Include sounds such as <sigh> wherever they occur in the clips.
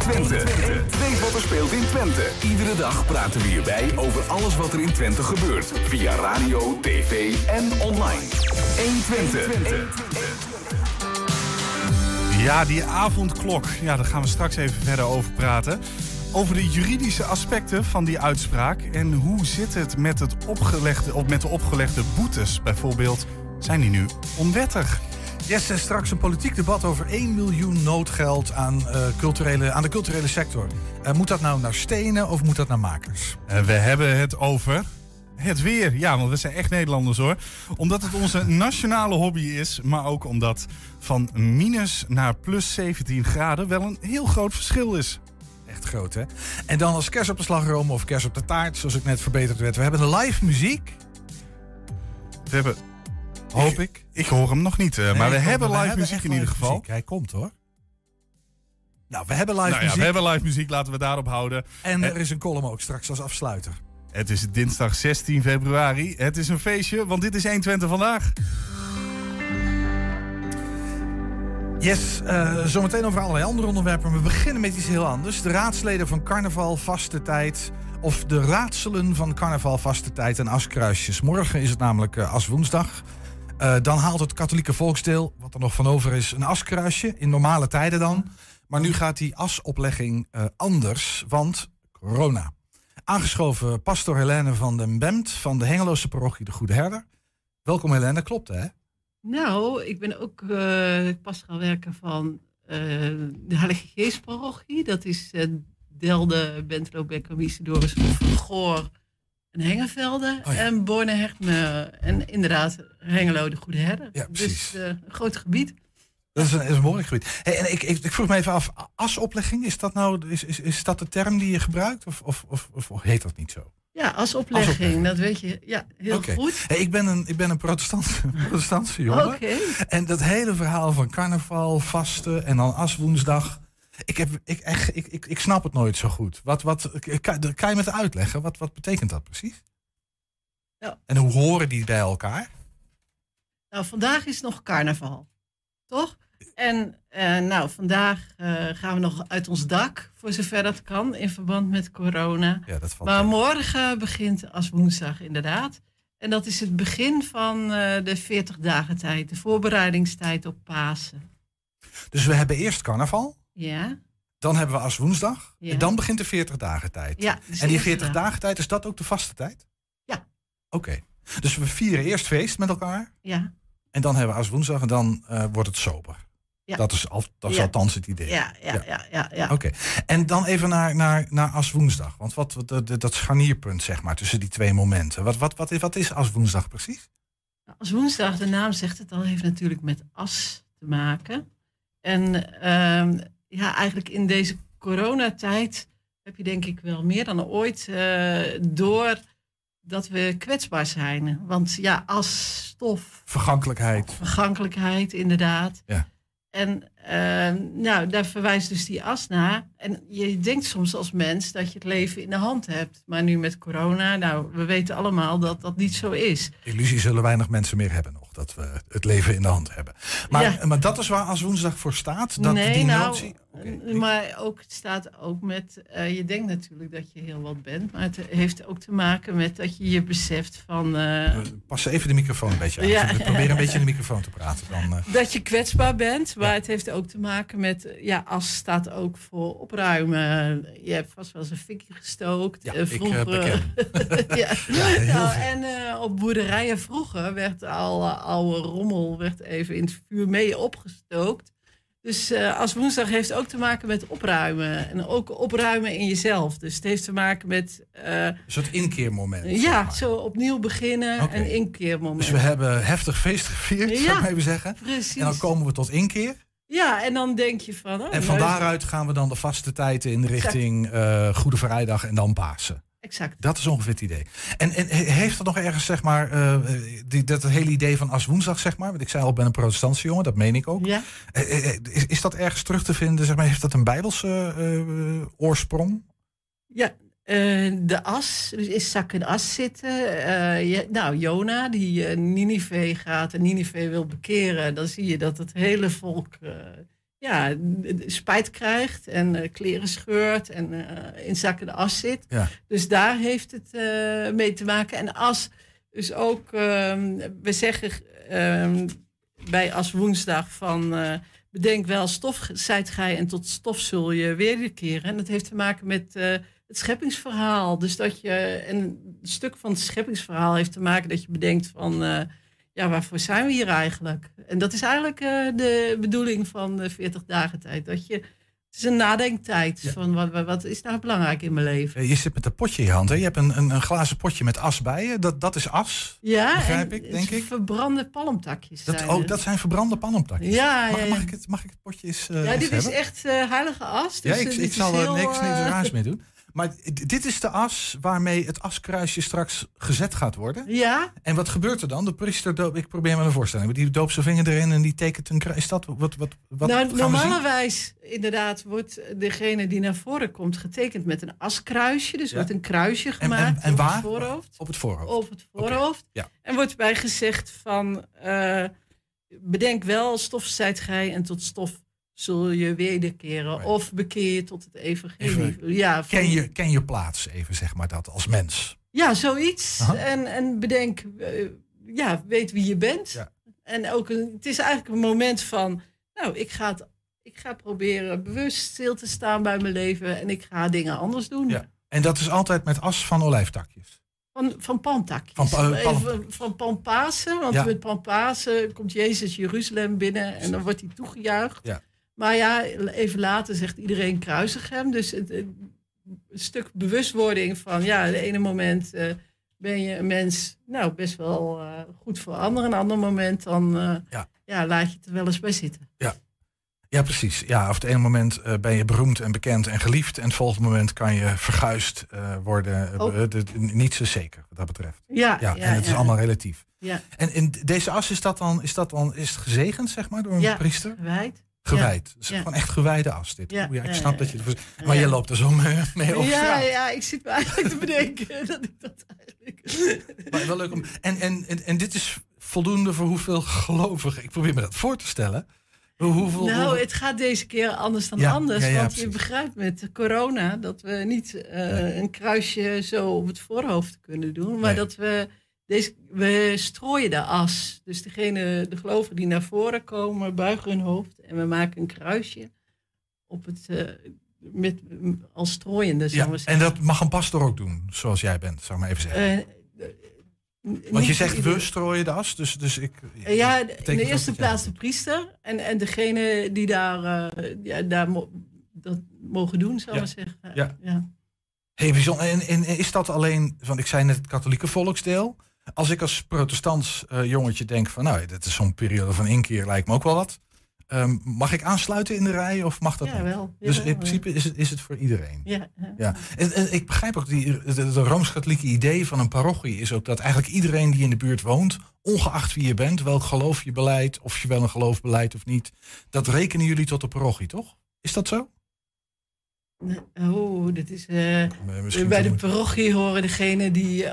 Twente. Weet wat speelt in Twente. Iedere dag praten we hierbij over alles wat er in Twente gebeurt. Via radio, tv en online. 1 Twente. Ja, die avondklok. Ja, daar gaan we straks even verder over praten. Over de juridische aspecten van die uitspraak. En hoe zit het met, het opgelegde, met de opgelegde boetes? Bijvoorbeeld, zijn die nu onwettig? Yes, en straks een politiek debat over 1 miljoen noodgeld aan, eh, culturele, aan de culturele sector. Eh, moet dat nou naar stenen of moet dat naar makers? En we hebben het over het weer. Ja, want we zijn echt Nederlanders hoor. Omdat het onze <laughs> nationale hobby is, maar ook omdat van minus naar plus 17 graden wel een heel groot verschil is. Echt groot, hè? En dan als kerst op de slagroom of kerst op de taart, zoals ik net verbeterd werd. We hebben de live muziek. We hebben... Hoop ik. Ik hoor hem nog niet, eh, maar we hebben we live muziek in ieder geval. muziek. Hij komt hoor. Nou, we hebben live Nou ja, muziek. we hebben live muziek, laten we daarop houden. En Eh, er is een column ook straks als afsluiter. Het is dinsdag 16 februari. Het is een feestje, want dit is 120 vandaag. Yes, eh, zometeen over allerlei andere onderwerpen. We beginnen met iets heel anders. De raadsleden van carnaval, vaste tijd. Of de raadselen van carnaval, vaste tijd en askruisjes. Morgen is het namelijk eh, aswoensdag. Eh, dan haalt het katholieke volksdeel, wat er nog van over is, een askruisje. In normale tijden dan. Maar nu gaat die asoplegging eh, anders, want corona. Aangeschoven pastor Helene van den Bemt van de Hengeloze parochie De Goede Herder. Welkom Helene, klopt hè? Nou, ik ben ook eh pastoraal werker van de Heilige Geestparochie. Dat is eh, Delde, Bentelo, Bekker, Doris, Goor en Hengevelde. Oh ja. En Borne, Hertme en inderdaad Hengelo, de Goede Herder. Ja, precies. Dus een groot gebied. Dat is een, is een behoorlijk gebied. Hey, en ik, ik, ik vroeg me even af, asoplegging, is dat nou is, is, is dat de term die je gebruikt? Of, of, of, of heet dat niet zo? Ja, Asoplegging. dat weet je ja, heel goed. Hey, ik ben een, ik ben een protestant, <laughs> protestantse jongen. En dat hele verhaal van carnaval, vasten en dan aswoensdag. Ik, heb, ik, echt, ik, ik, ik snap het nooit zo goed. Wat, wat, kan, kan je me het uitleggen? Wat, wat betekent dat precies? Ja. En hoe horen die bij elkaar? Nou, vandaag is nog carnaval, toch? En eh, nou, vandaag eh, gaan we nog uit ons dak, voor zover dat kan, in verband met corona. Ja, dat valt Maar mee. morgen begint als woensdag, inderdaad. En dat is het begin van eh, de 40 dagen tijd, de voorbereidingstijd op Pasen. Dus we hebben eerst carnaval. Ja? Dan hebben we als woensdag. Ja. En dan begint de 40 dagen tijd. Ja, dus en die eerste 40 dag. dagen tijd, is dat ook de vaste tijd? Ja. Oké. Dus we vieren eerst feest met elkaar. Ja, En dan hebben we als woensdag en dan eh, wordt het sober. Ja. Dat is, al, dat is Ja. althans het idee. ja, ja, Ja. ja. Oké. En dan even naar, naar, naar als woensdag. Want wat, wat, dat, dat scharnierpunt, zeg maar, tussen die twee momenten. Wat, wat, wat, is, wat is als woensdag precies? Als woensdag, de naam zegt het al, heeft natuurlijk met as te maken. En ehm, ja, eigenlijk in deze coronatijd heb je denk ik wel meer dan ooit eh, door dat we kwetsbaar zijn. Want ja, as, stof, Vergankelijkheid. vergankelijkheid inderdaad. Ja. En ehm, nou, daar verwijst dus die as naar. En je denkt soms als mens dat je het leven in de hand hebt. Maar nu met corona, nou, we weten allemaal dat dat niet zo is. Illusie zullen weinig mensen meer hebben nog. Dat we het leven in de hand hebben. Maar, Ja. maar dat is waar als woensdag voor staat? Dat nee, die nou, notie? Maar ook, het staat ook met, eh, je denkt natuurlijk dat je heel wat bent, maar het heeft ook te maken met dat je je beseft van eh, Pas even de microfoon een beetje aan. Ja. Ik probeer een beetje in de microfoon te praten. Dan, <laughs> dat je kwetsbaar bent, maar Ja. het heeft ook te maken met, ja, as staat ook voor opruimen. Je hebt vast wel eens een fikje gestookt. Ja, ik, vroeger, beken. <laughs> ja. <laughs> Nou, en op boerderijen vroeger werd al oude rommel werd even in het vuur mee opgestookt. Dus eh, als woensdag heeft ook te maken met opruimen. En ook opruimen in jezelf. Dus het heeft te maken met eh, Een soort inkeermoment. ja, maar. zo opnieuw beginnen Oké. en inkeermoment. Dus we hebben heftig feest gevierd, zou ik maar even zeggen. Precies. En dan komen we tot inkeer. Ja, en dan denk je van... Oh, En van daaruit gaan we dan de vaste tijd in richting eh, Goede Vrijdag en dan Pasen. Exact. Dat is ongeveer het idee. En, en he- heeft dat nog ergens, zeg maar, eh, die, dat hele idee van als woensdag, zeg maar. Want ik zei al, ik ben een protestantse jongen, dat meen ik ook. Ja. Eh, eh, Is, is dat ergens terug te vinden, zeg maar, heeft dat een bijbelse oorsprong? Ja, de as, dus is zak in as zitten. Je- nou, Jona, die Ninive gaat en Ninive wil bekeren, dan zie je dat het hele volk ja, spijt krijgt en eh, kleren scheurt en uh, in zakken de as zit. Ja. Dus daar heeft het mee te maken. En as dus ook, ehm, we zeggen ehm, bij As Woensdag van bedenk wel stof zijt gij en tot stof zul je wederkeren. En dat heeft te maken met het scheppingsverhaal. Dus dat je, en een stuk van het scheppingsverhaal heeft te maken dat je bedenkt van, ja, waarvoor zijn we hier eigenlijk? En dat is eigenlijk uh, de bedoeling van de 40 dagen tijd. Dat je, het is een nadenktijd van wat, wat, is nou belangrijk in mijn leven. Je zit met een potje in je hand, hè? Je hebt een, een, een glazen potje met as bij je. Dat, dat is as, ja, begrijp ik, denk ik. verbrande palmtakjes dat, zijn Oh, dat zijn verbrande palmtakjes? Ja, mag, ja. Mag, ik het, mag ik het potje eens uh, Ja, dit is echt heilige as. Dus, Dus, ja, ik, ik zal er niks, niks raars mee doen. Maar dit is de as waarmee het askruisje straks gezet gaat worden. Ja. En wat gebeurt er dan? De priester doopt, ik probeer me een voorstelling. Die doopt zijn vinger erin en die tekent een kruis. Is dat wat, wat, wat nou, normalerwijs inderdaad wordt degene die naar voren komt getekend met een askruisje. Dus Ja. wordt een kruisje gemaakt en, en, en op waar? het voorhoofd. Op het voorhoofd. Op het voorhoofd. Ja. En wordt bij gezegd van eh, bedenk wel, stof zijt gij en tot stof zul je wederkeren. Right. Of bekeer je tot het evangelie. Even- ja, Ken je, ken je plaats even, zeg maar dat, als mens. ja, zoiets. Aha. En, en bedenk, eh, ja, weet wie je bent. Ja. En ook een, het is eigenlijk een moment van, nou, ik ga, het, ik ga proberen bewust stil te staan bij mijn leven en ik ga dingen anders doen. Ja. En dat is altijd met as van olijftakjes. Van, van palmtakjes. Van pa- Even palmtakjes. van Pampasen. Want Ja. met Pampasen komt Jezus Jeruzalem binnen en dan wordt hij toegejuicht. Ja. Maar ja, even later zegt iedereen kruisig hem. Dus het, een stuk bewustwording van ja, het ene moment eh, ben je een mens, nou best wel eh, goed voor anderen. Een ander moment dan eh, Ja. ja. laat je het er wel eens bij zitten. Ja, precies. Ja, of het ene moment ben je beroemd en bekend en geliefd. En het volgende moment kan je verguisd worden. Oh. niet zo zeker wat dat betreft. Ja, Ja, ja, en het is ja. allemaal relatief. Ja, En in deze as is dat dan, is dat dan is het gezegend, zeg maar, door een Ja. priester? Gewijd. Ja. gewoon echt gewijde as dit. Ja, ik snap dat je. Maar je loopt er zo <laughs> mee, mee over Ja, ja, ik zit me eigenlijk te bedenken <laughs> dat ik dat eigenlijk... Maar wel leuk om... En, en, en, en dit is voldoende voor hoeveel gelovigen? Ik probeer me dat voor te stellen. Hoe- Hoeveel, Nou, hoeveel- het gaat deze keer anders dan Ja, anders. ja, ja, want je begrijpt met corona dat we niet eh, een kruisje zo op het voorhoofd kunnen doen. Maar Nee. dat we, deze, we strooien de as. Dus degene, de gelovigen die naar voren komen, buigen hun hoofd. En we maken een kruisje op het, eh, met, als strooiende, ja, en dat mag een pastor ook doen, zoals jij bent, zou ik maar even zeggen. Eh, Want je zegt ieder- we strooien de as, dus, dus ik... Ja, in de eerste plaats de priester. En, en degene die daar, eh, ja, daar mo- dat mogen doen, zou Ja. we zeggen. Ja. ja. Hey. En, en is dat alleen, want ik zei net het katholieke volksdeel. Als ik als protestants eh, jongetje denk van, nou, dit is zo'n periode van inkeer, lijkt me ook wel wat. Ehm, mag ik aansluiten in de rij of mag dat Ja, niet? wel. Dus in principe is het, is het voor iedereen. Ja, ja. Ja, en, en ik begrijp ook, die, de, de Rooms-Katholieke idee van een parochie is ook dat eigenlijk iedereen die in de buurt woont, ongeacht wie je bent, welk geloof je beleidt, of je wel een geloof beleidt of niet, dat rekenen jullie tot de parochie, toch? Is dat zo? Oh, dit is. eh, bij de parochie horen degenen die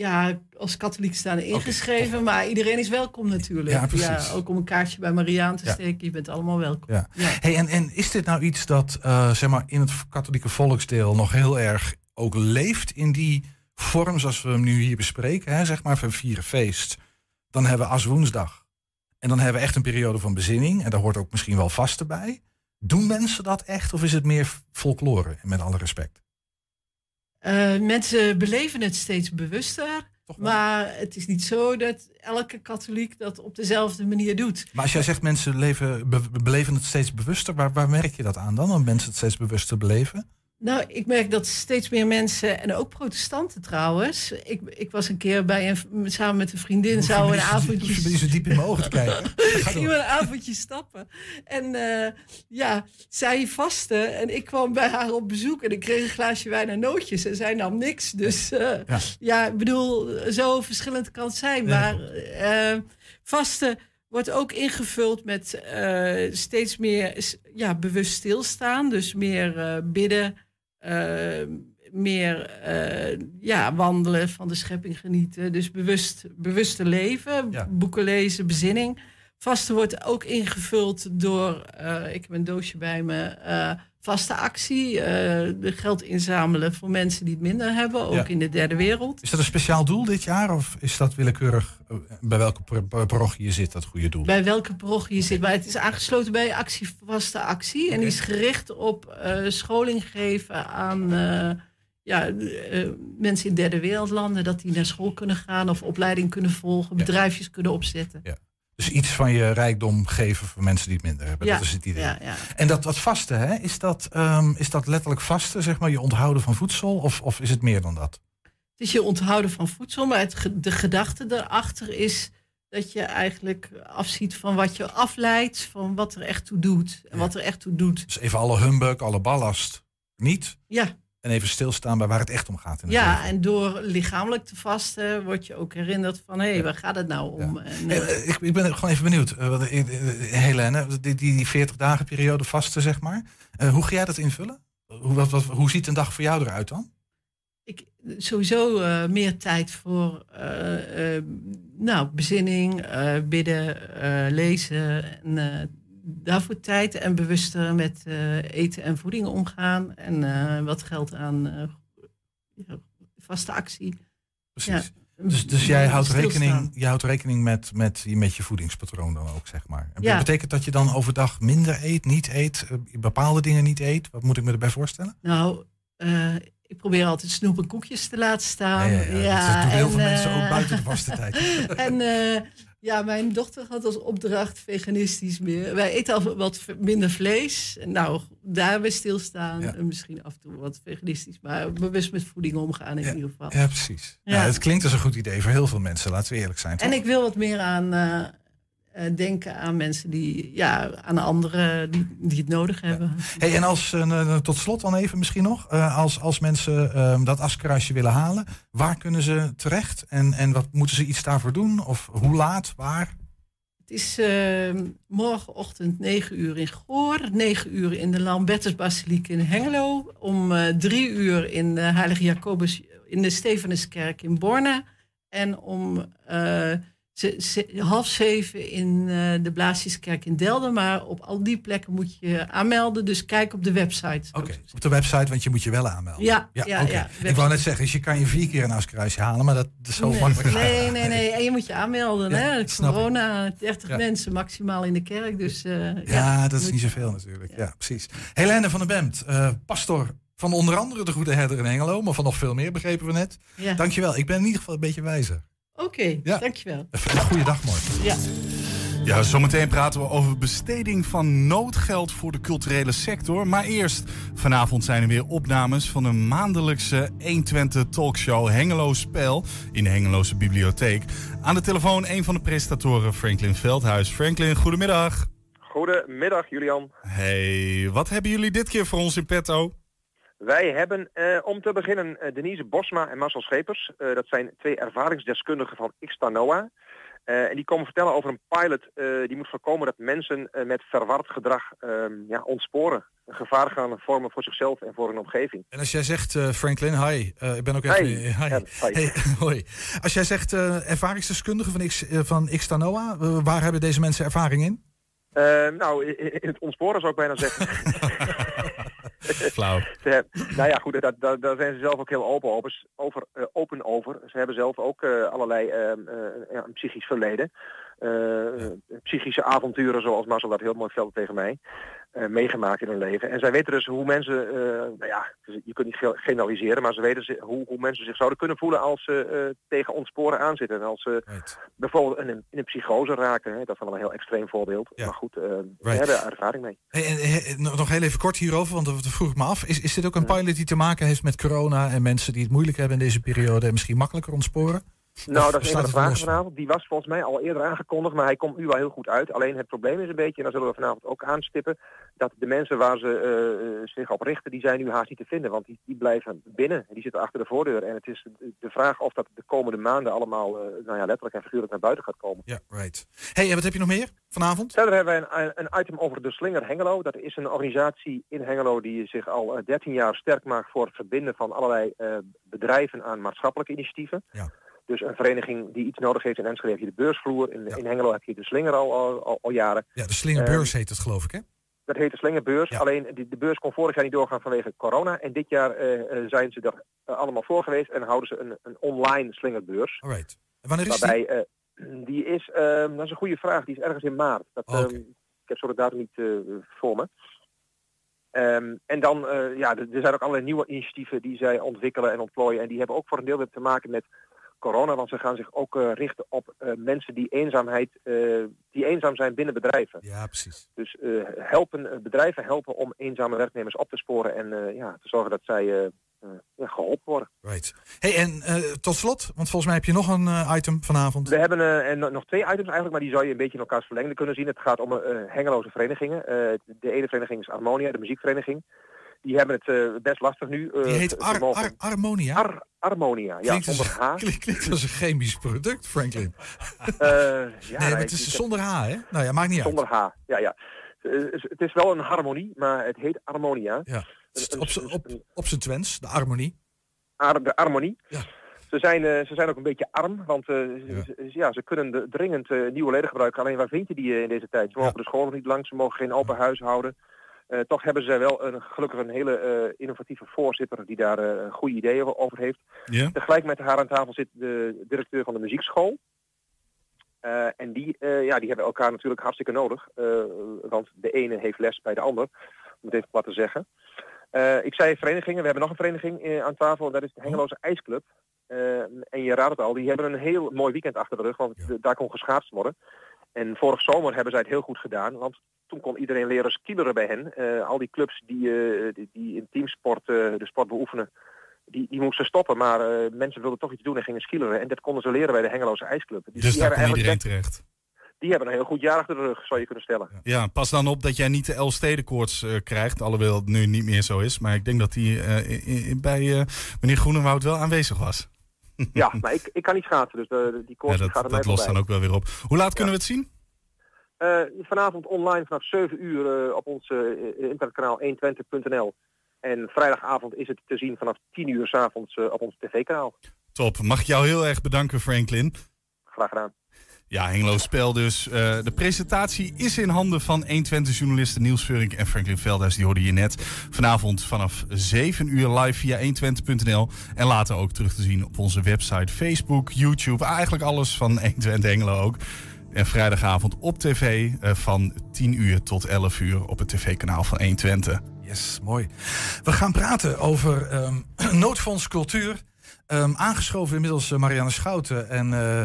ja, als katholiek staan ingeschreven. maar iedereen is welkom natuurlijk. Ja, ook om een kaartje bij Mariaan te Ja. steken. Je bent allemaal welkom. Ja. Hey, en, en is dit nou iets dat eh, zeg maar in het katholieke volksdeel nog heel erg ook leeft in die vorm zoals we hem nu hier bespreken? Hè? Zeg maar, we vieren feest. Dan hebben we Aswoensdag. En dan hebben we echt een periode van bezinning. En daar hoort ook misschien wel vasten bij. Doen mensen dat echt of is het meer folklore, met alle respect? Eh, mensen beleven het steeds bewuster. Maar het is niet zo dat elke katholiek dat op dezelfde manier doet. Maar als jij zegt mensen leven, be- beleven het steeds bewuster, waar, waar merk je dat aan dan? Dat mensen het steeds bewuster beleven? Nou, ik merk dat steeds meer mensen, en ook protestanten trouwens. Ik, ik was een keer bij een, samen met een vriendin, zouden een je avondje zo diep in mijn ogen te kijken. <laughs> Gingen een avondje stappen. En eh, ja, zij vaste en ik kwam bij haar op bezoek en ik kreeg een glaasje wijn en nootjes en zij nam niks. Dus eh, Ja. ja. ik bedoel, zo verschillend kan het zijn. Maar eh vasten wordt ook ingevuld met steeds meer ja, bewust stilstaan. Dus meer bidden, meer eh, ja, wandelen, van de schepping genieten. Dus bewust, bewuste leven, Ja. boeken lezen, bezinning. Vaste wordt ook ingevuld door, eh, ik heb een doosje bij me, eh, vaste actie. de geld inzamelen voor mensen die het minder hebben, ook Ja. in de derde wereld. Is dat een speciaal doel dit jaar of is dat willekeurig bij welke parochie je zit, dat goede doel? Bij welke parochie je zit. Maar het is aangesloten bij actie, vaste actie. En die is gericht op scholing geven aan ja, mensen in derde wereldlanden. Dat die naar school kunnen gaan of opleiding kunnen volgen, Ja. bedrijfjes kunnen opzetten. Dus iets van je rijkdom geven voor mensen die het minder hebben. Ja, Dat is het idee. Ja, ja. En dat, dat vasten, hè? Is, dat, ehm, is dat letterlijk vasten, zeg maar, je onthouden van voedsel? Of, of is het meer dan dat? Het is je onthouden van voedsel, maar het, de gedachte daarachter is dat je eigenlijk afziet van wat je afleidt, van wat er echt toe doet. En wat er echt toe doet. Dus even alle humbug, alle ballast niet. Ja, En even stilstaan bij waar het echt om gaat. In het ja leven. en door lichamelijk te vasten word je ook herinnerd van hé, waar gaat het nou om? En, Eh, eh, ik, ik ben gewoon even benieuwd. eh, Helene, die, die, die 40 dagen periode vasten, zeg maar. Hoe ga jij dat invullen? Hoe, wat, wat, hoe ziet een dag voor jou eruit dan? ik, sowieso meer tijd voor nou, bezinning, bidden, lezen. En, daarvoor tijd en bewuster met eh, eten en voeding omgaan. En eh, wat geld aan eh, ja, vaste actie. Precies. Dus, dus jij houdt Stilstaan. rekening, je houdt rekening met, met, met je voedingspatroon dan ook, zeg maar. En Ja. Betekent dat je dan overdag minder eet, niet eet, bepaalde dingen niet eet? Wat moet ik me erbij voorstellen? Nou, ik probeer altijd snoep en koekjes te laten staan. dat doen heel en, veel mensen ook buiten de vaste <laughs> tijd. en ja, mijn dochter had als opdracht veganistisch meer. Wij eten al wat minder vlees. Nou, daarbij stilstaan. Ja. En misschien af en toe wat veganistisch. Maar bewust met voeding omgaan in Ja. ieder geval. Ja, precies. Ja. Ja. het klinkt als een goed idee voor heel veel mensen, laten we eerlijk zijn. En toch? ik wil wat meer aan eh, denken aan mensen die, ja, aan anderen die, die het nodig hebben. Hey, en als, eh, eh, tot slot dan even misschien nog, eh, als, als mensen eh, dat askruisje willen halen, waar kunnen ze terecht? En, en wat moeten ze iets daarvoor doen? Of hoe laat, waar? Het is eh, morgenochtend 9 uur in Goor, 9 uur in de Lambertusbasiliek in Hengelo, om eh 3 uur in de Heilige Jacobus in de Stefanuskerk in Borne en om eh, half zeven in eh, de Blaasjeskerk in Delden. Maar op al die plekken moet je aanmelden, dus kijk op de website. Oké, op de website, want je moet je wel aanmelden. Ja, ja, oké. ja, Ik wou net zeggen, dus je kan je vier keer een askruisje halen, maar dat is zo Nee, makkelijk. nee, nee, nee. En je moet je aanmelden. Ja, hè? Corona, 30 Ja. mensen maximaal in de kerk. Dus, eh, Ja, dat is niet zoveel natuurlijk. Ja, precies. Helene van der Bemt, eh, pastor van onder andere de Goede Herder in Hengelo, maar van nog veel meer, begrepen we net. Dankjewel, ik ben in ieder geval een beetje wijzer. Oké, Ja. dankjewel. Een goede dag morgen. Ja. Ja, zometeen praten we over besteding van noodgeld voor de culturele sector. Maar eerst, vanavond zijn er weer opnames van een maandelijkse 120 talkshow Hengelo Spel in de Hengeloze Bibliotheek. Aan de telefoon een van de presentatoren, Franklin Veldhuis. Franklin, goedemiddag. Goedemiddag Julian. Hey, wat hebben jullie dit keer voor ons in petto? Wij hebben eh, om te beginnen eh, Denise Bosma en Marcel Schepers. Eh, dat zijn twee ervaringsdeskundigen van Xtanoa. En die komen vertellen over een pilot die moet voorkomen dat mensen met verward gedrag ehm, ja, ontsporen. Een gevaar gaan vormen voor zichzelf en voor hun omgeving. En als jij zegt, Franklin, hi, ik ben ook even... Hi. Hi. Ja, hi. Hey, <laughs> hoi. Als jij zegt uh, ervaringsdeskundige van, X, van Xtanoa, waar hebben deze mensen ervaring in? Uh, nou, in het ontsporen zou ik bijna zeggen. <laughs> <laughs> Nou ja, goed, daar, daar, zijn ze zelf ook heel open over. uh, open over. Ze hebben zelf ook uh, allerlei ja, een psychisch verleden. Psychische avonturen, zoals Marcel dat heel mooi vertelde tegen mij. Uh, meegemaakt in hun leven. En zij weten dus hoe mensen, uh, nou ja, je kunt niet generaliseren, maar ze weten ze, hoe, hoe, mensen zich zouden kunnen voelen als ze tegen ontsporen aanzitten. En als ze right. bijvoorbeeld in een, in een psychose raken. Hè, dat is wel een heel extreem voorbeeld. Ja. Maar goed, right. we hebben er ervaring mee. Hey, en, he, nog heel even kort hierover, want dat vroeg ik me af. Is, is dit ook een pilot die te maken heeft met corona en mensen die het moeilijk hebben in deze periode en misschien makkelijker ontsporen? Nou, dat is een van de vragen vanavond. Die was volgens mij al eerder aangekondigd, maar hij komt nu wel heel goed uit. Alleen het probleem is een beetje, en daar zullen we vanavond ook aanstippen, dat de mensen waar ze uh, zich op richten, die zijn nu haast niet te vinden. Want die, die blijven binnen, die zitten achter de voordeur. En het is de vraag of dat de komende maanden allemaal, uh, nou ja, letterlijk en figuurlijk naar buiten gaat komen. Ja, right. hey, en wat heb je nog meer vanavond? Verder hebben wij een, een item over de Slinger Hengelo. Dat is een organisatie in Hengelo die zich al uh, 13 jaar sterk maakt voor het verbinden van allerlei bedrijven aan maatschappelijke initiatieven. Ja. Dus een vereniging die iets nodig heeft in Enschede heb je de beursvloer. In, in Hengelo heb je de slinger al, al, al, jaren. Ja, de slingerbeurs heet het geloof ik hè? Dat heet de slingerbeurs. Ja. Alleen die, de beurs kon vorig jaar niet doorgaan vanwege corona. En dit jaar eh, eh, zijn ze er eh, allemaal voor geweest en houden ze een, een online slingerbeurs. Alright. En wanneer is die? Waarbij, eh, die is, ehm, dat is een goede vraag, die is ergens in maart. Dat, Oh, ehm, ik heb zo de datum niet voor me. Ehm, en dan, ja, er er zijn ook allerlei nieuwe initiatieven die zij ontwikkelen en ontplooien. En die hebben ook voor een deel weer te maken met corona. Want ze gaan zich ook eh, richten op eh, mensen die eenzaamheid, eh, die eenzaam zijn binnen bedrijven. Ja, precies. Dus helpen, bedrijven helpen om eenzame werknemers op te sporen en ja, te zorgen dat zij eh, eh, ja, geholpen worden. Right. Hey, en tot slot, want volgens mij heb je nog een item vanavond. We hebben en no- nog twee items eigenlijk, maar die zou je een beetje in elkaars verlengde kunnen zien. Het gaat om hengeloze verenigingen. De ene vereniging is Harmonia, de muziekvereniging. Die hebben het eh, best lastig nu. eh, Die heet Ar Harmonia. Ar- Harmonia, ja, Klinkt zonder H. klinkt, klinkt als een chemisch product, Franklin. Eh, ja, <laughs> nee, maar het is zonder H, hè? Nou ja, maakt niet zonder H. Ja, ja. Het is wel een harmonie, maar het heet Harmonia. uit. Ja. Op, op, op zijn Twents, de harmonie. Ar- de harmonie. Ja. Ze zijn, ze zijn ook een beetje arm, want Ja. ze, ja, ze kunnen de- dringend nieuwe leden gebruiken. Alleen waar vind je die in deze tijd? Ze mogen de scholen niet langs, ze mogen geen open huis houden. Eh, toch hebben ze wel een, gelukkig een hele eh, innovatieve voorzitter die daar eh, goede ideeën over heeft. Ja? Tegelijk met haar aan tafel zit de directeur van de muziekschool. En die, ja, die hebben elkaar natuurlijk hartstikke nodig. want de ene heeft les bij de ander, om het even plat te zeggen. Ik zei verenigingen, we hebben nog een vereniging aan tafel, dat is de Hengeloze IJsclub. En je raadt het al, die hebben een heel mooi weekend achter de rug, want daar kon geschaatst worden. En vorig zomer hebben zij het heel goed gedaan, want toen kon iedereen leren skileren bij hen. Eh, al die clubs die, eh, die, die in teamsport eh, de sport beoefenen, die, die moesten stoppen. Maar mensen wilden toch iets doen en gingen skileren. En dat konden ze leren bij de Hengeloze IJsclub. Dus, Dus die, daar hebben kon iedereen terecht. die hebben een heel goed jaar achter de rug, zou je kunnen stellen. Ja, pas dan op dat jij niet de Elfstedenkoorts eh krijgt. Alhoewel het nu niet meer zo is. Maar ik denk dat die bij meneer Groenewoud wel aanwezig was. Ja, maar ik, ik kan niet schaatsen, dus die Ja, dat gaat er mij dat lost voorbij. dan ook wel weer op. Hoe laat kunnen we het zien? Eh, vanavond online vanaf 7 uur eh, op ons eh, internetkanaal 120.nl. En vrijdagavond is het te zien vanaf 10 uur s'avonds avonds op ons tv-kanaal. Top. Mag ik jou heel erg bedanken, Franklin. Graag gedaan. Ja, Hengelo Spel dus. De presentatie is in handen van 120-journalisten Niels Veurink en Franklin Veldhuis. Die hoorde je net. Vanavond vanaf 7 uur live via 120.nl. En later ook terug te zien op onze website, Facebook, YouTube. Eigenlijk alles van 120 Hengelo ook. En vrijdagavond op tv eh, van 10 uur tot 11 uur op het tv-kanaal van 120. Yes, mooi. We gaan praten over ehm, <clears throat> Noodfonds Cultuur. Ehm, aangeschoven inmiddels eh, Marianne Schouten en eh,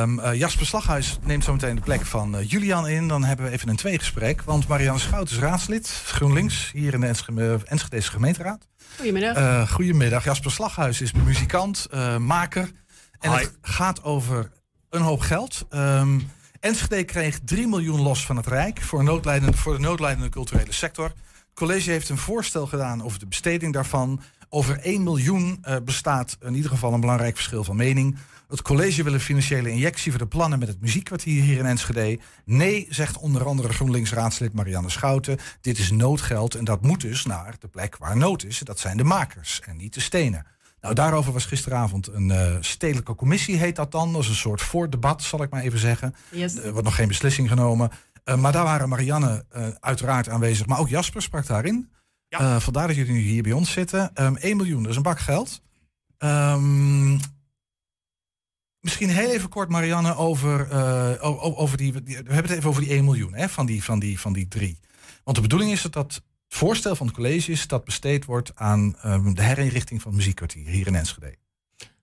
ehm, eh, Jasper Slaghuis neemt zo meteen de plek van eh, Julian in. Dan hebben we even een tweegesprek, want Marianne Schouten is raadslid GroenLinks hier in de Enschede, Enschedese gemeenteraad. Goedemiddag. Eh, goedemiddag, Jasper Slaghuis is muzikant, eh, maker. En Hi. het gaat over een hoop geld. Ehm Enschede kreeg 3 miljoen los van het Rijk voor, noodlijdende, voor de noodlijdende culturele sector. Het college heeft een voorstel gedaan over de besteding daarvan. Over 1 miljoen eh, bestaat in ieder geval een belangrijk verschil van mening. Het college wil een financiële injectie voor de plannen met het muziekkwartier hier in Enschede. Nee, zegt onder andere GroenLinks-raadslid Marianne Schouten. Dit is noodgeld en dat moet dus naar de plek waar nood is. Dat zijn de makers en niet de stenen. Nou, daarover was gisteravond een eh, stedelijke commissie, heet dat dan. Dat is een soort voordebat, zal ik maar even zeggen. Yes. Er wordt nog geen beslissing genomen. Eh, maar daar waren Marianne eh, uiteraard aanwezig, maar ook Jasper sprak daarin. Eh, vandaar dat jullie nu hier bij ons zitten. Ehm 1 miljoen, dat is een bak geld. Ehm, misschien heel even kort, Marianne, over, eh, over die, die- We hebben het even over die 1 miljoen hè, van, die, van, die, van die drie. Want de bedoeling is dat dat het voorstel van het college is dat besteed wordt aan ehm, de herinrichting van het muziekkwartier hier in Enschede.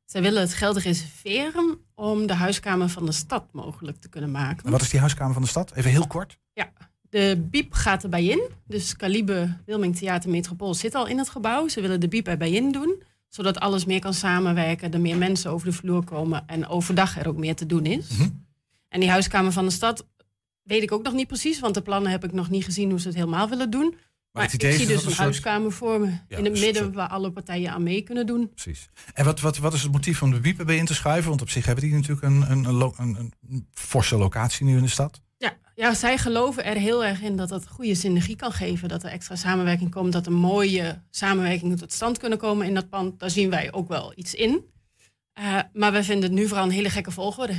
Zij willen het geld reserveren om de huiskamer van de stad mogelijk te kunnen maken. En wat is die huiskamer van de stad? Even heel kort. De biep gaat erbij in. Dus Calibe Wilming Theater Metropool zit al in het gebouw. Ze willen de biep erbij in doen. Zodat alles meer kan samenwerken. Er meer mensen over de vloer komen. En overdag er ook meer te doen is. Mhm. En die huiskamer van de stad weet ik ook nog niet precies. Want de plannen heb ik nog niet gezien hoe ze het helemaal willen doen. Maar, het idee ik zie dus een een soort- huiskamer voor me. Ja, in het midden soort- waar alle partijen aan mee kunnen doen. Precies. En wat, wat, wat is het motief om de biep erbij in te schuiven? Want op zich hebben die natuurlijk een, een, een, een, een forse locatie nu in de stad. Ja, ja, zij geloven er heel erg in dat dat goede synergie kan geven. Dat er extra samenwerking komt. Dat er mooie samenwerkingen tot stand kunnen komen in dat pand. Daar zien wij ook wel iets in. Uh, maar wij vinden het nu vooral een hele gekke volgorde.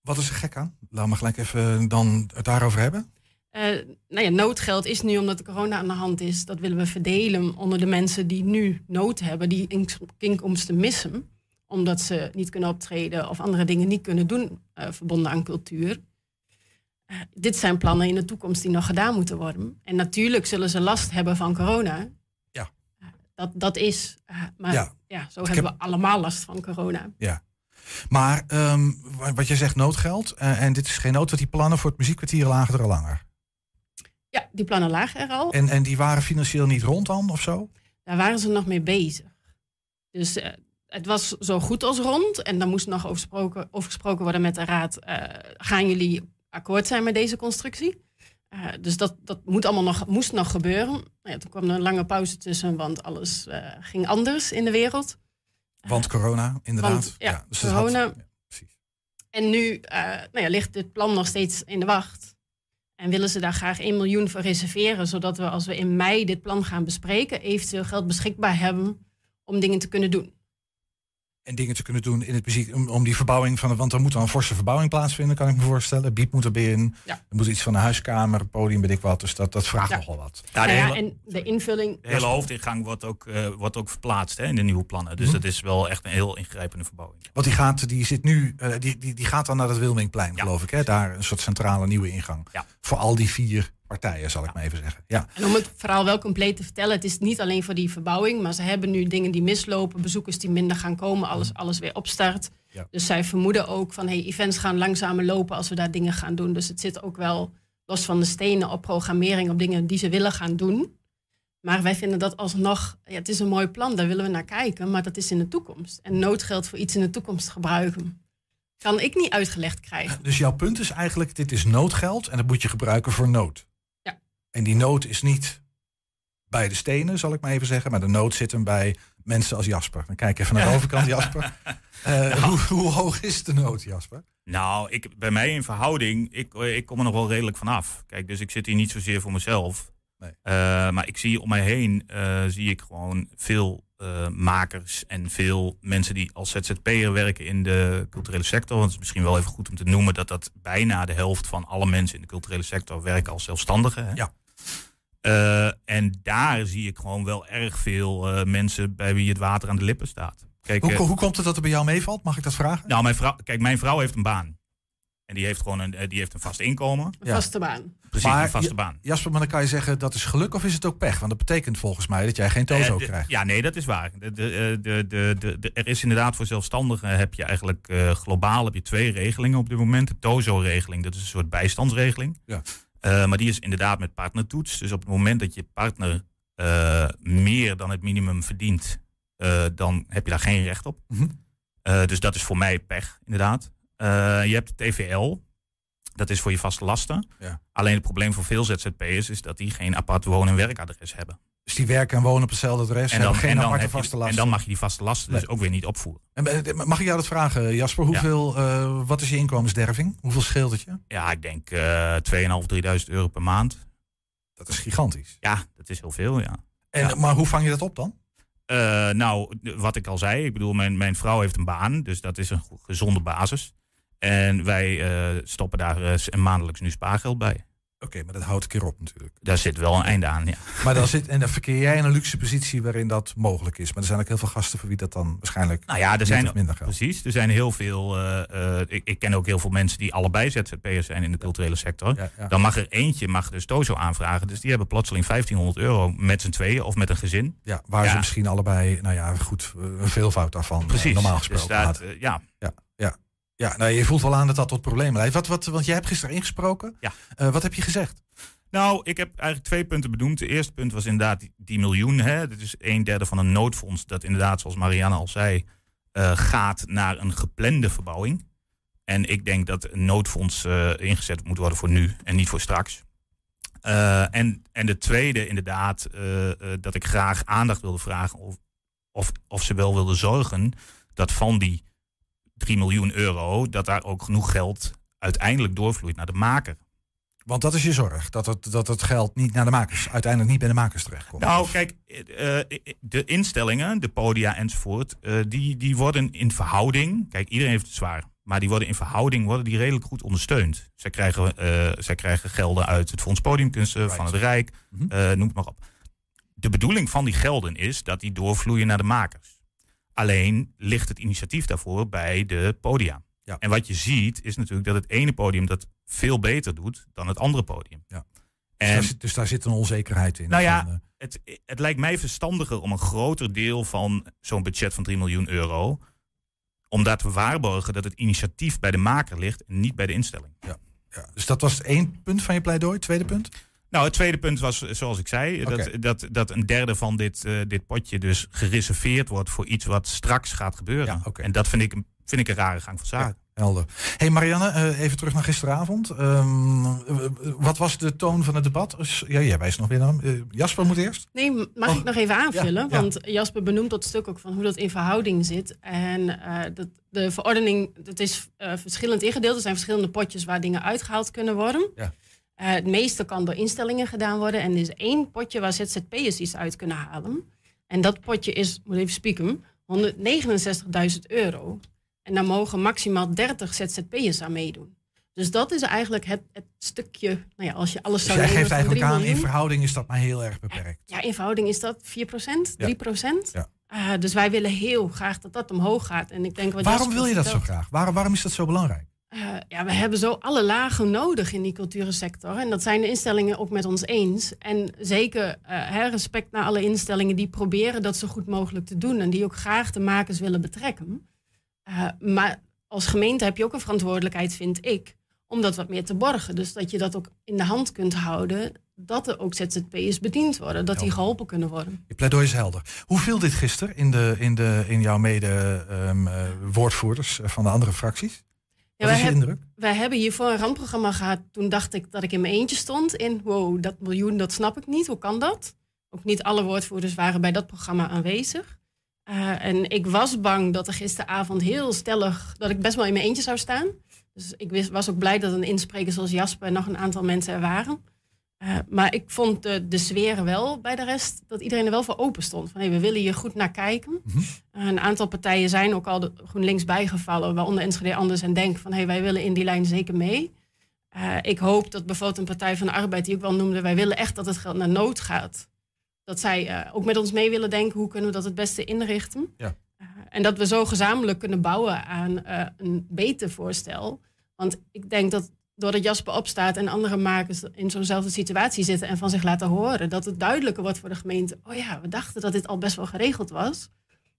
Wat is er gek aan? Laten we gelijk even dan het daarover hebben. Uh, nou ja, noodgeld is nu omdat de corona aan de hand is. Dat willen we verdelen onder de mensen die nu nood hebben, die inkomsten missen. Omdat ze niet kunnen optreden of andere dingen niet kunnen doen uh, verbonden aan cultuur. Uh, dit zijn plannen in de toekomst die nog gedaan moeten worden. En natuurlijk zullen ze last hebben van corona. Ja. dat, dat is. maar ja, ja zo hebben we allemaal last van corona. Ja. Maar um, wat je zegt noodgeld, en dit is geen nood, want die plannen voor het muziekkwartier lagen er al langer. Ja, die plannen lagen er al. En, en die waren financieel niet rond dan of zo? Daar waren ze nog mee bezig. Dus uh, het was zo goed als rond. En dan moest nog over gesproken worden met de raad. Uh, gaan jullie akkoord zijn met deze constructie? Uh, dus dat, dat moet allemaal nog, moest nog gebeuren. Ja, toen kwam er een lange pauze tussen, want alles ging anders in de wereld. Want corona, inderdaad. Want, ja, ja dus corona. Had, ja, precies. En nu nou ja, ligt dit plan nog steeds in de wacht. En willen ze daar graag 1 miljoen voor reserveren, zodat we als we in mei dit plan gaan bespreken, eventueel geld beschikbaar hebben om dingen te kunnen doen en dingen te kunnen doen in het muziek. Om, om die verbouwing van. Want er moet dan een forse verbouwing plaatsvinden, kan ik me voorstellen. Biep moet erbij Ja. Er moet iets van een huiskamer, podium, weet ik wat. Dus dat, dat vraagt nogal wat. Ja, de hele, en de invulling. De hele hoofdingang wordt ook, uh, wordt ook verplaatst hè, in de nieuwe plannen. Dus mhm. dat is wel echt een heel ingrijpende verbouwing. Want die gaat, die zit nu, uh, die, die, die gaat dan naar het Wilmingplein, geloof ik. Hè? Daar een soort centrale nieuwe ingang. Voor al die vier partijen, zal ik maar even zeggen. Ja. En om het verhaal wel compleet te vertellen, het is niet alleen voor die verbouwing, maar ze hebben nu dingen die mislopen, bezoekers die minder gaan komen, alles, alles weer opstart. Ja. Dus zij vermoeden ook van, hey, events gaan langzamer lopen als we daar dingen gaan doen. Dus het zit ook wel los van de stenen op programmering, op dingen die ze willen gaan doen. Maar wij vinden dat alsnog, ja, het is een mooi plan, daar willen we naar kijken, maar dat is in de toekomst. En noodgeld voor iets in de toekomst gebruiken, kan ik niet uitgelegd krijgen. Dus jouw punt is eigenlijk, dit is noodgeld en dat moet je gebruiken voor nood. En die nood is niet bij de stenen, zal ik maar even zeggen. Maar de nood zit hem bij mensen als Jasper. Dan kijk even naar de <laughs> overkant, Jasper. Uh, hoe, hoe, hoog is de nood, Jasper? Nou, ik, bij mij in verhouding, ik, ik kom er nog wel redelijk vanaf. Kijk, dus ik zit hier niet zozeer voor mezelf. Nee. Uh, maar ik zie om mij heen, uh, zie ik gewoon veel makers en veel mensen die als ZZP'er werken in de culturele sector. Want het is misschien wel even goed om te noemen dat dat bijna de helft van alle mensen in de culturele sector werken als zelfstandigen. Hè? Ja. Uh, en daar zie ik gewoon wel erg veel uh, mensen bij wie het water aan de lippen staat. Kijk, hoe, uh, hoe komt het dat er bij jou meevalt? Mag ik dat vragen? Nou, mijn vrouw, kijk, mijn vrouw heeft een baan. En die heeft gewoon een, die heeft een vast inkomen. Een vaste baan. Precies, maar, een vaste baan. Jasper, maar dan kan je zeggen dat is geluk of is het ook pech? Want dat betekent volgens mij dat jij geen tozo krijgt. Ja, nee, dat is waar. De, de, de, de, er is inderdaad voor zelfstandigen heb je eigenlijk globaal heb je twee regelingen op dit moment. De tozo-regeling, dat is een soort bijstandsregeling. Ja. Uh, maar die is inderdaad met partnertoets. Dus op het moment dat je partner uh, meer dan het minimum verdient, uh, dan heb je daar geen recht op. Mm -hmm. dus dat is voor mij pech, inderdaad. je hebt TVL. Dat is voor je vaste lasten. Ja. Alleen het probleem voor veel ZZP'ers is dat die geen apart woon- en werkadres hebben. Dus die werken en wonen op hetzelfde adres en dan, geen en dan aparte vaste lasten. En dan mag je die vaste lasten dus ook weer niet opvoeren. En, eh, mag ik jou dat vragen, Jasper? Hoeveel, ja. uh, wat is je inkomensderving? Hoeveel scheelt het je? Ja, ik denk uh, 2.500, 3.000 euro per maand. Dat is gigantisch. Ja, dat is heel veel, ja. En, ja. Maar hoe vang je dat op dan? Uh, nou, wat ik al zei, ik bedoel, mijn, mijn vrouw heeft een baan, dus dat is een gezonde basis. En wij stoppen daar maandelijks nu spaargeld bij. Oké, okay, maar dat houdt een keer op natuurlijk. Daar zit wel een einde aan, ja. Maar dan zit, en dan verkeer jij in een luxe positie waarin dat mogelijk is. Maar er zijn ook heel veel gasten voor wie dat dan waarschijnlijk nou ja, er zijn, minder geld. Precies, er zijn heel veel... Uh, uh, ik, ik, ken ook heel veel mensen die allebei ZZP'ers zijn in de culturele sector. Ja, ja. Dan mag er eentje mag dus Tozo aanvragen. Dus die hebben plotseling 1500 euro met z'n tweeën of met een gezin. Ja, waar ze misschien allebei, nou ja, goed, een veelvoud daarvan Precies. normaal gesproken dus dat, ja. ja. Ja, ja, nou, je voelt wel aan dat dat tot problemen leidt. Wat, wat, want jij hebt gisteren ingesproken. Ja. Uh, wat heb je gezegd? Nou, ik heb eigenlijk twee punten benoemd. De eerste punt was inderdaad die, die miljoen. Hè. Dat is een derde van een noodfonds. Dat inderdaad, zoals Marianne al zei, uh, gaat naar een geplande verbouwing. En ik denk dat een noodfonds uh, ingezet moet worden voor nu en niet voor straks. Uh, en, en de tweede, inderdaad, dat ik graag aandacht wilde vragen of, of, of ze wel wilden zorgen dat van die 3 miljoen euro, dat daar ook genoeg geld uiteindelijk doorvloeit naar de maker. Want dat is je zorg, dat het, dat het geld niet naar de makers, uiteindelijk niet bij de makers terechtkomt. Nou, kijk, eh, eh, de instellingen, de podia enzovoort, eh, die, die worden in verhouding. Kijk, iedereen heeft het zwaar. Maar die worden in verhouding worden die redelijk goed ondersteund. Zij krijgen, zij krijgen gelden uit het Fonds Podiumkunsten, van het Rijk, eh, noem het maar op. De bedoeling van die gelden is dat die doorvloeien naar de makers. Alleen ligt het initiatief daarvoor bij de podia. Ja. En wat je ziet is natuurlijk dat het ene podium dat veel beter doet dan het andere podium. Ja. Dus, En daar zit, dus daar zit een onzekerheid in. Nou ja, van, eh, het, het lijkt mij verstandiger om een groter deel van zo'n budget van 3 miljoen euro. om daar te waarborgen dat het initiatief bij de maker ligt en niet bij de instelling. ja. Dus dat was één punt van je pleidooi. Tweede punt? Nou, het tweede punt was, zoals ik zei, dat, dat, dat een derde van dit, eh, dit potje dus gereserveerd wordt voor iets wat straks gaat gebeuren. Ja, oké. En dat vind ik, een- vind ik een rare gang van zaken. Helder. hey Marianne, eh, even terug naar gisteravond. Ehm, eh, wat was de toon van het debat? Ja, jij wijst nog weer naar hem. Jasper moet eerst. Nee, mag Oh, ik nog even aanvullen? ja, ja. Want Jasper benoemt dat stuk ook van hoe dat in verhouding zit. En eh, dat, de verordening, het is eh, verschillend ingedeeld. Er zijn verschillende potjes waar dingen uitgehaald kunnen worden. Ja. Eh, het meeste kan door instellingen gedaan worden. En er is één potje waar ZZP'ers iets uit kunnen halen. En dat potje is, moet even spieken, 169.000 euro. En daar mogen maximaal 30 ZZP'ers aan meedoen. Dus dat is eigenlijk het, het stukje, nou ja, als je alles Dus zou jij nemen geeft eigenlijk 3 aan, in verhouding is dat maar heel erg beperkt. Ja, in verhouding is dat 4%, 3%. Ja. Eh, dus wij willen heel graag dat dat omhoog gaat. En ik denk wat Waarom wil je dat zo graag? Waarom, waarom is dat zo belangrijk? Eh, ja, we hebben zo alle lagen nodig in die cultuursector. En dat zijn de instellingen ook met ons eens. En zeker eh, hè, respect naar alle instellingen die proberen dat zo goed mogelijk te doen. En die ook graag de makers willen betrekken. Eh, maar als gemeente heb je ook een verantwoordelijkheid, vind ik, om dat wat meer te borgen. Dus dat je dat ook in de hand kunt houden. Dat er ook ZZP'ers bediend worden. Dat die geholpen kunnen worden. Je pleidooi is helder. Hoe viel dit gisteren in, de, in, de, in jouw mede-woordvoerders van de andere fracties? Ja, Wat wij, heb- hebben hiervoor een randprogramma gehad. Toen dacht ik dat ik in mijn eentje stond. In wow, dat miljoen, dat snap ik niet. Hoe kan dat? Ook niet alle woordvoerders waren bij dat programma aanwezig. Eh, en ik was bang dat er gisteravond heel stellig... dat ik best wel in mijn eentje zou staan. Dus ik was ook blij dat een inspreker zoals Jasper... en nog een aantal mensen er waren. Eh, maar ik vond de, de sfeer wel bij de rest... dat iedereen er wel voor open stond. Van, hey, we willen hier goed naar kijken. Mhm. Een aantal partijen zijn ook al de GroenLinks bijgevallen... waaronder Enschede Anders en Denk... van hey, wij willen in die lijn zeker mee. Eh, ik hoop dat bijvoorbeeld een Partij van de Arbeid... die ook wel noemde... wij willen echt dat het geld naar nood gaat dat zij eh, ook met ons mee willen denken hoe kunnen we dat het beste inrichten. Ja. En dat we zo gezamenlijk kunnen bouwen aan een beter voorstel. Want ik denk dat doordat Jasper opstaat en andere makers in zo'nzelfde situatie zitten en van zich laten horen, dat het duidelijker wordt voor de gemeente. Oh ja, we dachten dat dit al best wel geregeld was.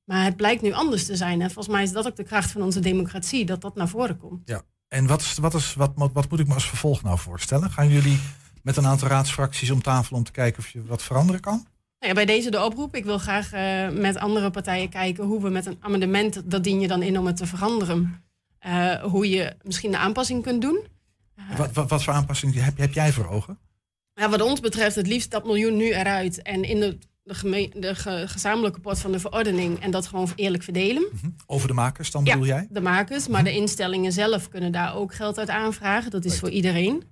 Maar het blijkt nu anders te zijn. En volgens mij is dat ook de kracht van onze democratie, dat dat naar voren komt. En wat, is, wat, is, wat, wat, wat moet ik me als vervolg nou voorstellen? Gaan jullie met een aantal raadsfracties om tafel om te kijken of je wat veranderen kan? Nou ja, bij deze de oproep. Ik wil graag eh, met andere partijen kijken hoe we met een amendement, dat dien je dan in om het te veranderen, eh, hoe je misschien de aanpassing kunt doen. Wat, wat, wat voor aanpassing heb, heb jij voor ogen? ja, wat ons betreft het liefst dat miljoen nu eruit en in de, de, geme- de ge- gezamenlijke pot van de verordening en dat gewoon eerlijk verdelen. Over de makers dan Ja. bedoel jij? De makers, maar de instellingen zelf kunnen daar ook geld uit aanvragen. Dat is voor iedereen.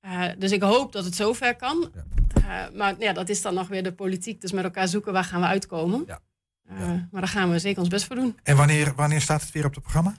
Eh, dus ik hoop dat het zover kan. Eh, maar ja, dat is dan nog weer de politiek. Dus met elkaar zoeken waar gaan we uitkomen. Ja. Eh, maar daar gaan we zeker ons best voor doen. En wanneer, wanneer staat het weer op het programma?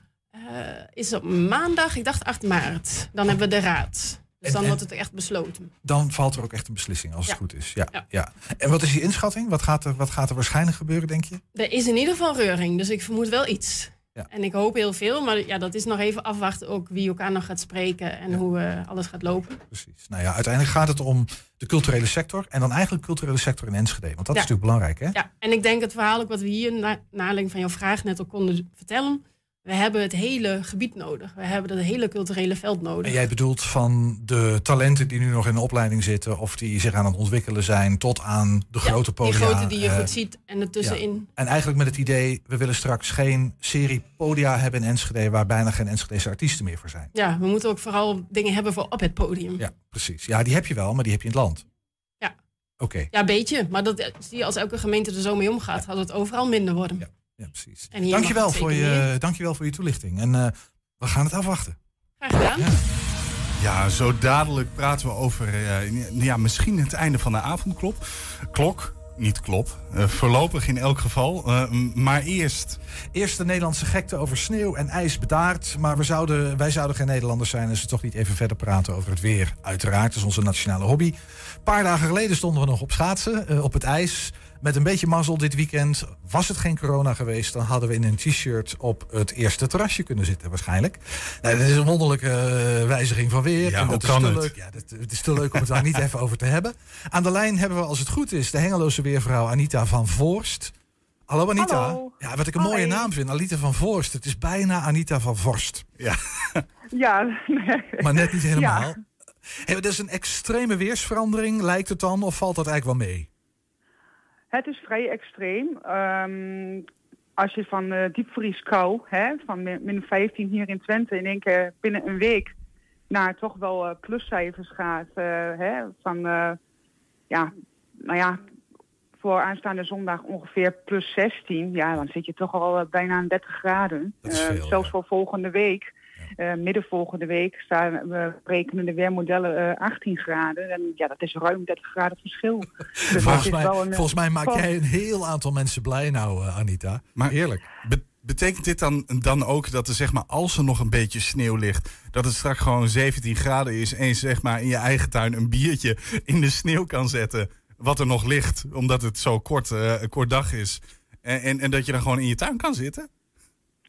Eh, is op maandag, ik dacht 8 maart. Dan hebben we de raad. Dus En- dan en- wordt het echt besloten. Dan valt er ook echt een beslissing als het goed is. Ja, ja. Ja. En wat is die inschatting? Wat gaat, er, wat gaat er waarschijnlijk gebeuren, denk je? Er is in ieder geval reuring, dus ik vermoed wel iets. Ja. En ik hoop heel veel, maar ja, dat is nog even afwachten ook wie elkaar nog gaat spreken en hoe eh, alles gaat lopen. Precies. Nou ja, uiteindelijk gaat het om de culturele sector. En dan eigenlijk de culturele sector in Enschede. Want dat Ja. is natuurlijk belangrijk, hè? Ja, en ik denk het verhaal ook wat we hier na, naar aanleiding van jouw vraag net al konden vertellen. We hebben het hele gebied nodig. We hebben het hele culturele veld nodig. En jij bedoelt van de talenten die nu nog in de opleiding zitten... of die zich aan het ontwikkelen zijn... tot aan de Ja, grote podia. Die grote die je eh, goed ziet en ertussenin. En eigenlijk met het idee... we willen straks geen serie podia hebben in Enschede... waar bijna geen Enschedese artiesten meer voor zijn. Ja, we moeten ook vooral dingen hebben voor op het podium. Ja, Ja, precies. Ja, die heb je wel, maar die heb je in het land. Ja. Oké, een beetje. Maar dat zie je als elke gemeente er zo mee omgaat, gaat het overal minder worden. Ja. precies. Dankjewel voor, je, dankjewel voor je toelichting. En eh, we gaan het afwachten. Graag gedaan. Ja. Ja, zo dadelijk praten we over uh, ja, misschien het einde van de avondklok. Klok, niet klop. Uh, voorlopig in elk geval. Uh, maar eerst. Eerst de Nederlandse gekte over sneeuw en ijs bedaard. Maar we zouden, wij zouden geen Nederlanders zijn als we toch niet even verder praten over het weer. Uiteraard, dat is onze nationale hobby. Een paar dagen geleden stonden we nog op schaatsen, uh, op het ijs. Met een beetje mazzel dit weekend. Was het geen corona geweest, dan hadden we in een t-shirt op het eerste terrasje kunnen zitten, waarschijnlijk. Nou, dat is een wonderlijke uh, wijziging van weer. Ja, en dat is te leuk. Ja, dat, het is te leuk om het daar niet even over te hebben. Aan de lijn hebben we, als het goed is, de hengeloze weervrouw Anita van Voorst. Hallo Anita. Hallo. Ja, wat ik een mooie naam vind, Anita van Voorst. Het is bijna Anita van Vorst. Ja. <laughs> Ja. Nee. Maar net niet helemaal. Ja. Hey, dat is een extreme weersverandering, lijkt het dan, of valt dat eigenlijk wel mee? Het is vrij extreem. Um, als je van uh, diepvrieskou, hè, van min 15 hier in Twente, in één keer binnen een week naar toch wel uh, pluscijfers gaat. Uh, hè, van, ja, nou ja, voor aanstaande zondag ongeveer plus 16. Ja, dan zit je toch al bijna aan 30 graden. Veel, zelfs voor volgende week. Uh, midden volgende week staan we rekenen de weermodellen uh, 18 graden. En ja, dat is ruim 30 graden verschil. <laughs> Dus volgens, mij, een, volgens mij maak jij een heel aantal mensen blij nou, uh, Anita. Maar eerlijk. Be betekent dit dan, dan ook dat er zeg maar, als er nog een beetje sneeuw ligt, dat het straks gewoon 17 graden is en je zeg maar in je eigen tuin een biertje in de sneeuw kan zetten, wat er nog ligt, omdat het zo kort, een kort dag is. En, en, en dat je dan gewoon in je tuin kan zitten?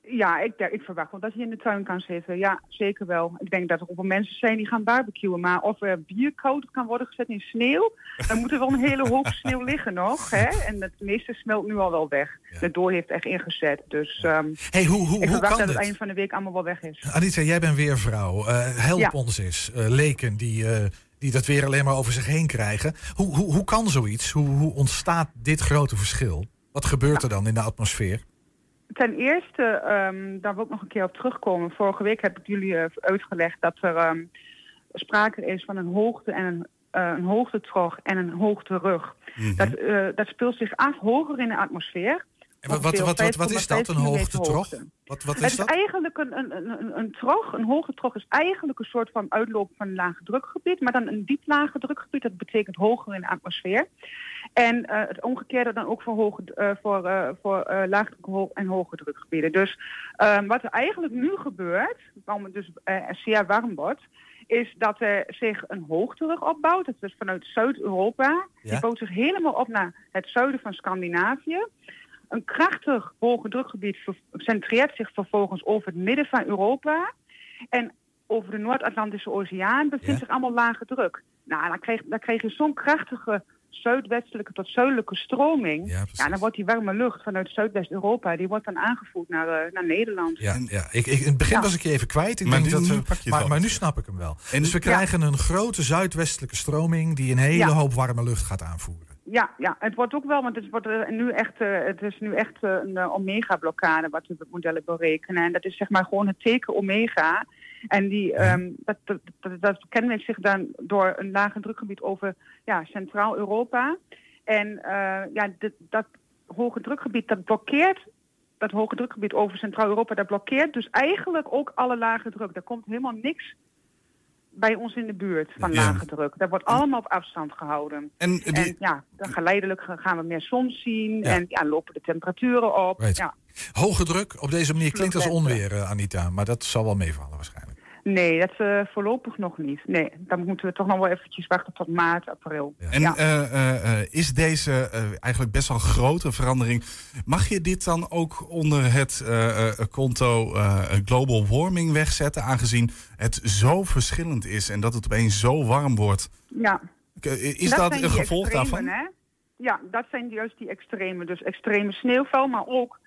Ja, ik, ik verwacht wel dat je in de tuin kan zitten. Ja, zeker wel. Ik denk dat er ook wel mensen zijn die gaan barbecuen. Maar of er bier koud kan worden gezet in sneeuw, dan moet er wel een hele hoop <laughs> sneeuw liggen nog. Hè? En het meeste smelt nu al wel weg. Ja. De door heeft echt ingezet. Dus um, hey, hoe, hoe, ik hoe kan dat het einde van de week allemaal wel weg is. Anita, jij bent weer vrouw. Uh, help Ja. ons eens. Uh, leken die, uh, die dat weer alleen maar over zich heen krijgen. Hoe, hoe, hoe kan zoiets? Hoe, hoe ontstaat dit grote verschil? Wat gebeurt er dan in de atmosfeer? Ten eerste, um, daar wil ik nog een keer op terugkomen. Vorige week heb ik jullie uh, uitgelegd dat er um, sprake is van een hoogte en een, uh, een hoogtetrog en een hoogterug. Mhm. Mm -hmm. dat, uh, dat speelt zich af hoger in de atmosfeer. En wat, wat, wat, wat, wat is dat, een hoogtetrog? Wat, wat is het dat? is eigenlijk een, een, een, een trog, een hoge trog is eigenlijk een soort van uitloop van een lage drukgebied, maar dan een diep lage drukgebied, dat betekent hoger in de atmosfeer. En uh, het omgekeerde dan ook voor, hoge, uh, voor, uh, voor uh, laagdruk en hoge drukgebieden. Dus um, wat er eigenlijk nu gebeurt, waarom het dus zeer warm wordt, is dat er zich een hoogterug opbouwt. Dat is vanuit Zuid-Europa. Ja? Die bouwt zich helemaal op naar het zuiden van Scandinavië. Een krachtig hoge drukgebied centreert zich vervolgens over het midden van Europa. En over de Noord-Atlantische Oceaan bevindt Ja. zich allemaal lage druk. Nou, dan krijg, dan krijg je zo'n krachtige zuidwestelijke tot zuidelijke stroming. Ja, dan wordt die warme lucht vanuit Zuidwest-Europa, die wordt dan aangevoerd naar, uh, naar Nederland. Ja, ja. Ik, ik, in het begin Ja. was ik je even kwijt. Ik Maar denk nu- dat we, maar, nu snap ik hem wel. En- dus we krijgen een grote zuidwestelijke stroming die een hele Ja. hoop warme lucht gaat aanvoeren. Ja, ja, het wordt ook wel, want het, wordt eh, nu echt, eh, het is nu echt eh, een eh, omega-blokkade wat we met modellen berekenen. En dat is zeg maar gewoon het teken omega. En die, ehm, dat, dat, dat, dat kenmerkt zich dan door een lage drukgebied over ja, Centraal-Europa. En eh, ja, dit, dat hoge drukgebied dat blokkeert, dat hoge drukgebied over Centraal-Europa, dat blokkeert dus eigenlijk ook alle lage druk. Er komt helemaal niks bij ons in de buurt van Ja. lage druk. Dat wordt allemaal op afstand gehouden. En die, En ja, dan geleidelijk gaan we meer zon zien Ja. en ja, lopen de temperaturen op. Right. Ja. Hoge druk op deze manier klinkt als onweer, eh, Anita. Maar dat zal wel meevallen waarschijnlijk. Nee, dat uh, voorlopig nog niet. Nee, dan moeten we toch nog wel eventjes wachten tot maart, april. Ja. En Ja. eh, eh, eh, is deze eh, eigenlijk best wel grote verandering. Mag je dit dan ook onder het eh, eh, konto eh, global warming wegzetten, aangezien het zo verschillend is en dat het opeens zo warm wordt? Ja. Is dat, zijn een gevolg extremen, daarvan? Hè? Ja, dat zijn juist die extreme. Dus extreme sneeuwval, maar ook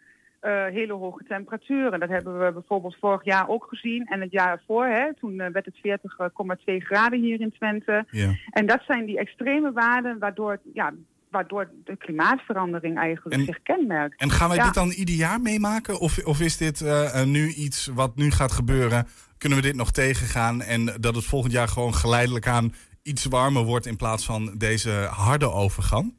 uh, hele hoge temperaturen. Dat hebben we bijvoorbeeld vorig jaar ook gezien. En het jaar ervoor, hè, toen uh, werd het 40,2 graden hier in Twente. Ja. En dat zijn die extreme waarden waardoor, ja, waardoor de klimaatverandering eigenlijk En- zich kenmerkt. En gaan wij Ja. dit dan ieder jaar meemaken? Of, of is dit eh, eh, nu iets wat nu gaat gebeuren? Kunnen we dit nog tegengaan en dat het volgend jaar gewoon geleidelijk aan iets warmer wordt in plaats van deze harde overgang?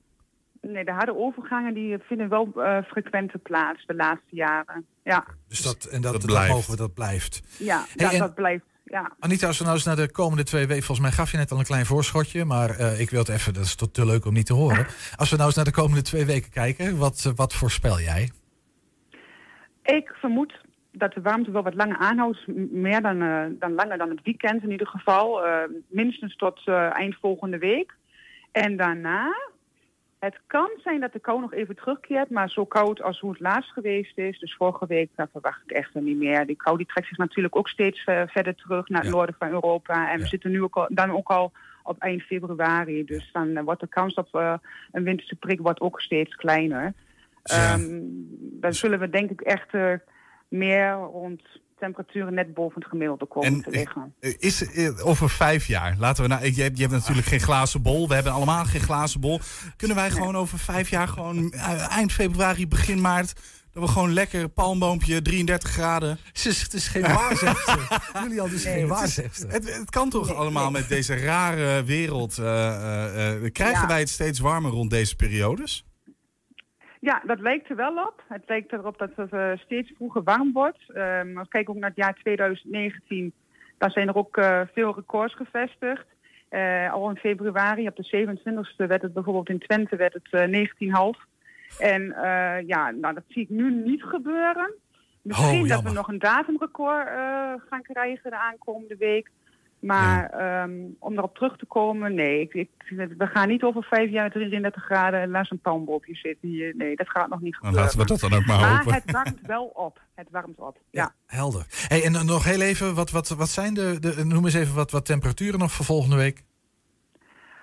Nee, de harde overgangen die vinden wel uh, frequenter plaats de laatste jaren. Ja, Dus dat, en dat, Dat dat, blijft. dat blijft. ja Hey, dat, en- dat blijft. Ja. Anita, als we nou eens naar de komende twee weken... Volgens mij gaf je net al een klein voorschotje, maar eh, ik wil het even... Dat is tot te leuk om niet te horen. Als we nou eens naar de komende twee weken kijken, wat, eh, wat voorspel jij? Ik vermoed dat de warmte wel wat langer aanhoudt. Meer dan, eh, dan langer dan het weekend in ieder geval. Minstens tot eh, eind volgende week. En daarna, het kan zijn dat de kou nog even terugkeert. Maar zo koud als hoe het laatst geweest is. Dus vorige week, daar verwacht ik echt niet meer. Die kou die trekt zich natuurlijk ook steeds ver- verder terug naar het Ja. noorden van Europa. En Ja. we zitten nu ook al, dan ook al op eind februari. Dus dan eh, wordt de kans op eh, een winterse prik wordt ook steeds kleiner. Ehm, dan zullen we denk ik echt eh, meer rond temperaturen net boven het gemiddelde komen En te liggen. eh, is eh, over vijf jaar, laten we nou, je, hebt, je hebt natuurlijk geen glazen bol, we hebben allemaal geen glazen bol. Kunnen wij gewoon over vijf jaar, gewoon eh, eind februari, begin maart, dat we gewoon lekker palmboompje, 33 graden. Het is, het is geen waarzegster. <laughs> Jullie al, het is Nee, geen waarzegster. Het, het kan toch allemaal met deze rare wereld. eh, eh, eh, krijgen Ja. wij het steeds warmer rond deze periodes? Ja, dat lijkt er wel op. Het lijkt erop dat het eh, steeds vroeger warm wordt. Ehm, als we kijken ook naar het jaar 2019, dan zijn er ook eh, veel records gevestigd. Eh, al in februari, op de 27e, werd het bijvoorbeeld in Twente werd het eh 19,5. En ja, nou, dat zie ik nu niet gebeuren. Misschien Oh, dat we nog een datumrecord gaan krijgen de aankomende week. Maar ehm, om erop terug te komen, nee. Ik, ik, we gaan niet over vijf jaar 33 graden en naast een palmboompje zitten hier. Nee, dat gaat nog niet Dan gebeuren. laten we dat dan ook maar maar hopen. het warmt wel op. Het warmt op, ja. Ja, helder. Hey, en dan nog heel even, wat, wat, wat zijn de, de, noem eens even wat, wat temperaturen nog voor volgende week?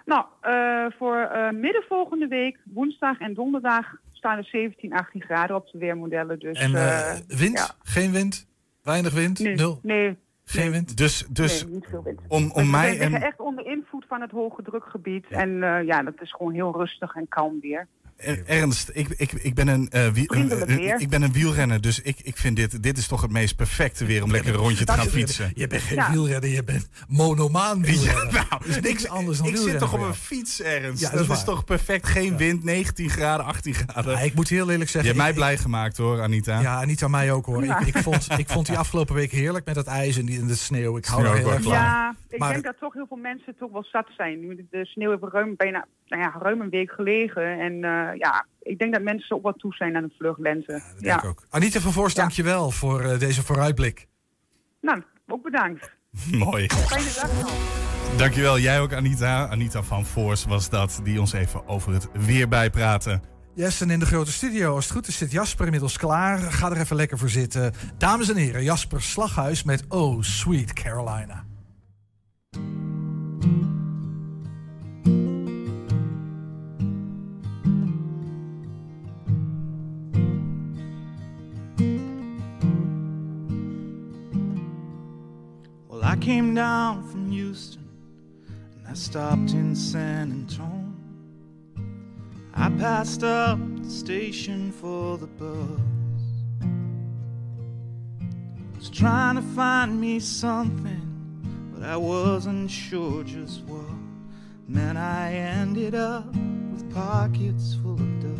Nou, eh, voor eh, midden volgende week, woensdag en donderdag, staan er 17, 18 graden op de weermodellen. Dus, En eh, eh, wind? ja. Geen wind? Weinig wind? nee, Nul? nee, Geen wind? Dus, dus nee, niet veel wind. om, We om mij liggen en echt onder invloed van het hoge drukgebied. En eh, ja, dat is gewoon heel rustig en kalm weer. Er- Ernst, ik, ik, ik, ben een, eh, wie- ik ben een wielrenner, dus ik, ik vind dit, dit is toch het meest perfecte weer om lekker een rondje te gaan fietsen. Je bent geen Ja. wielrenner, je bent monomaan wielrenner. Ja, <laughs> Er is niks ik, anders dan ik zit toch op een fiets ergens. Ja, dat dat is toch perfect. Geen wind, 19 graden, 18 graden. Ja, ik moet heel eerlijk Je zeggen... hebt mij ik- blij gemaakt hoor, Anita. Ja, niet aan mij ook hoor. Ja. Ik, ik, vond, ik vond die afgelopen week heerlijk met het ijs en, die, en de sneeuw. Ik hou er heel erg van. Ja, ik Maar- denk dat toch heel veel mensen toch wel zat zijn. Nu de- de sneeuw heeft ruim, bijna, nou ja, ruim een week gelegen. En eh, ja, ik denk dat mensen ook wel toe zijn aan een vluchtlente. Dat Ja, denk ik ook. Anita van Voorst, Ja. dankjewel voor eh, deze vooruitblik. Nou, ook bedankt. <laughs> Mooi. Fijne dag nog. Dankjewel. Jij ook Anita. Anita van Voors was dat, die ons even over het weer bijpraten. Yes, en in de grote studio, als het goed is, zit Jasper inmiddels klaar. Ga er even lekker voor zitten. Dames en heren, Jasper Slaghuis met Oh Sweet Carolina. I came down from Houston and I stopped in San Antonio. I passed up the station for the bus. Was trying to find me something, but I wasn't sure just what. And then I ended up with pockets full of dust.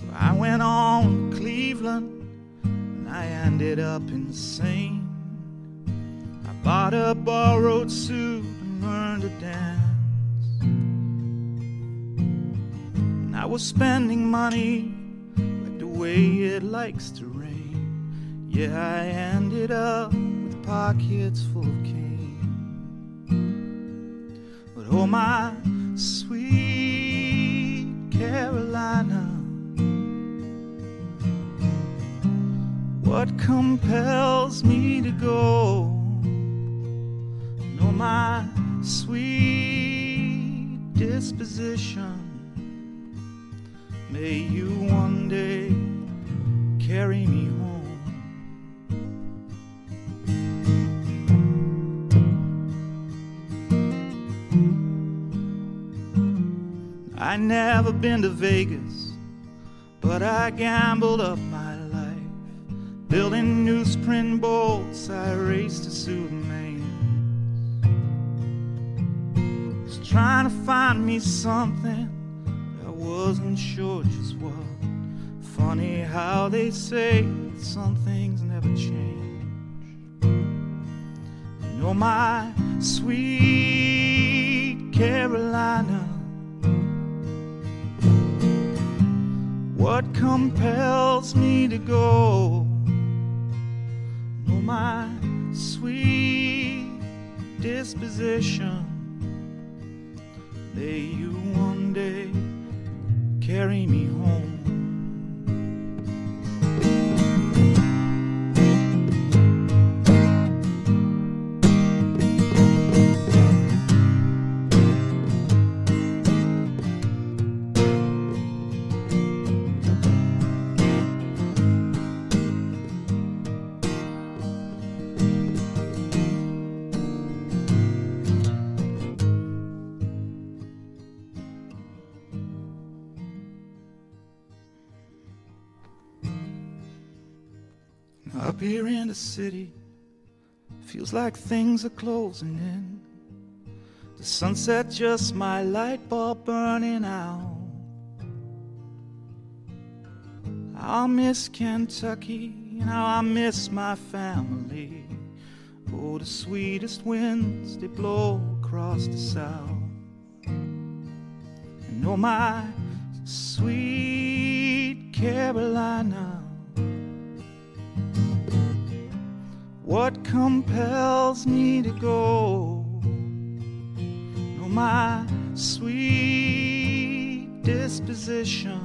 So I went on to Cleveland and I ended up insane. I bought a borrowed suit and learned to dance. And I was spending money like the way it likes to rain. Yeah, I ended up with pockets full of cane. But oh, my sweet Carolina. What compels me to go? Know my sweet disposition. May you one day carry me home. I never been to Vegas, but I gambled up. Building newsprint bolts, I raced to Superman. Was trying to find me something, I wasn't sure just what. Funny how they say that some things never change. Oh, my sweet Carolina. What compels me to go? My sweet disposition. May you one day carry me home. Up here in the city, feels like things are closing in. The sunset just my light bulb burning out. I'll miss Kentucky, and how I miss my family. Oh, the sweetest winds they blow across the south. And oh, my sweet Carolina. What compels me to go? No, my sweet disposition.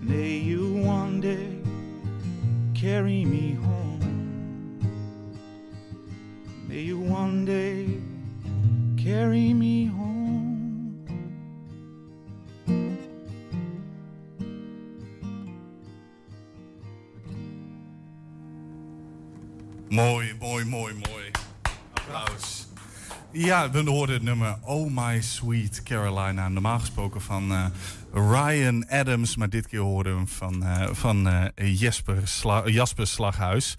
May you one day carry me home. May you one day carry me home. Mooi, mooi. Applaus. Ja, we hoorden het nummer Oh My Sweet Carolina. Normaal gesproken van eh, Ryan Adams, maar dit keer hoorden we hem van, eh, van Jesper, Sla Jasper Slaghuis.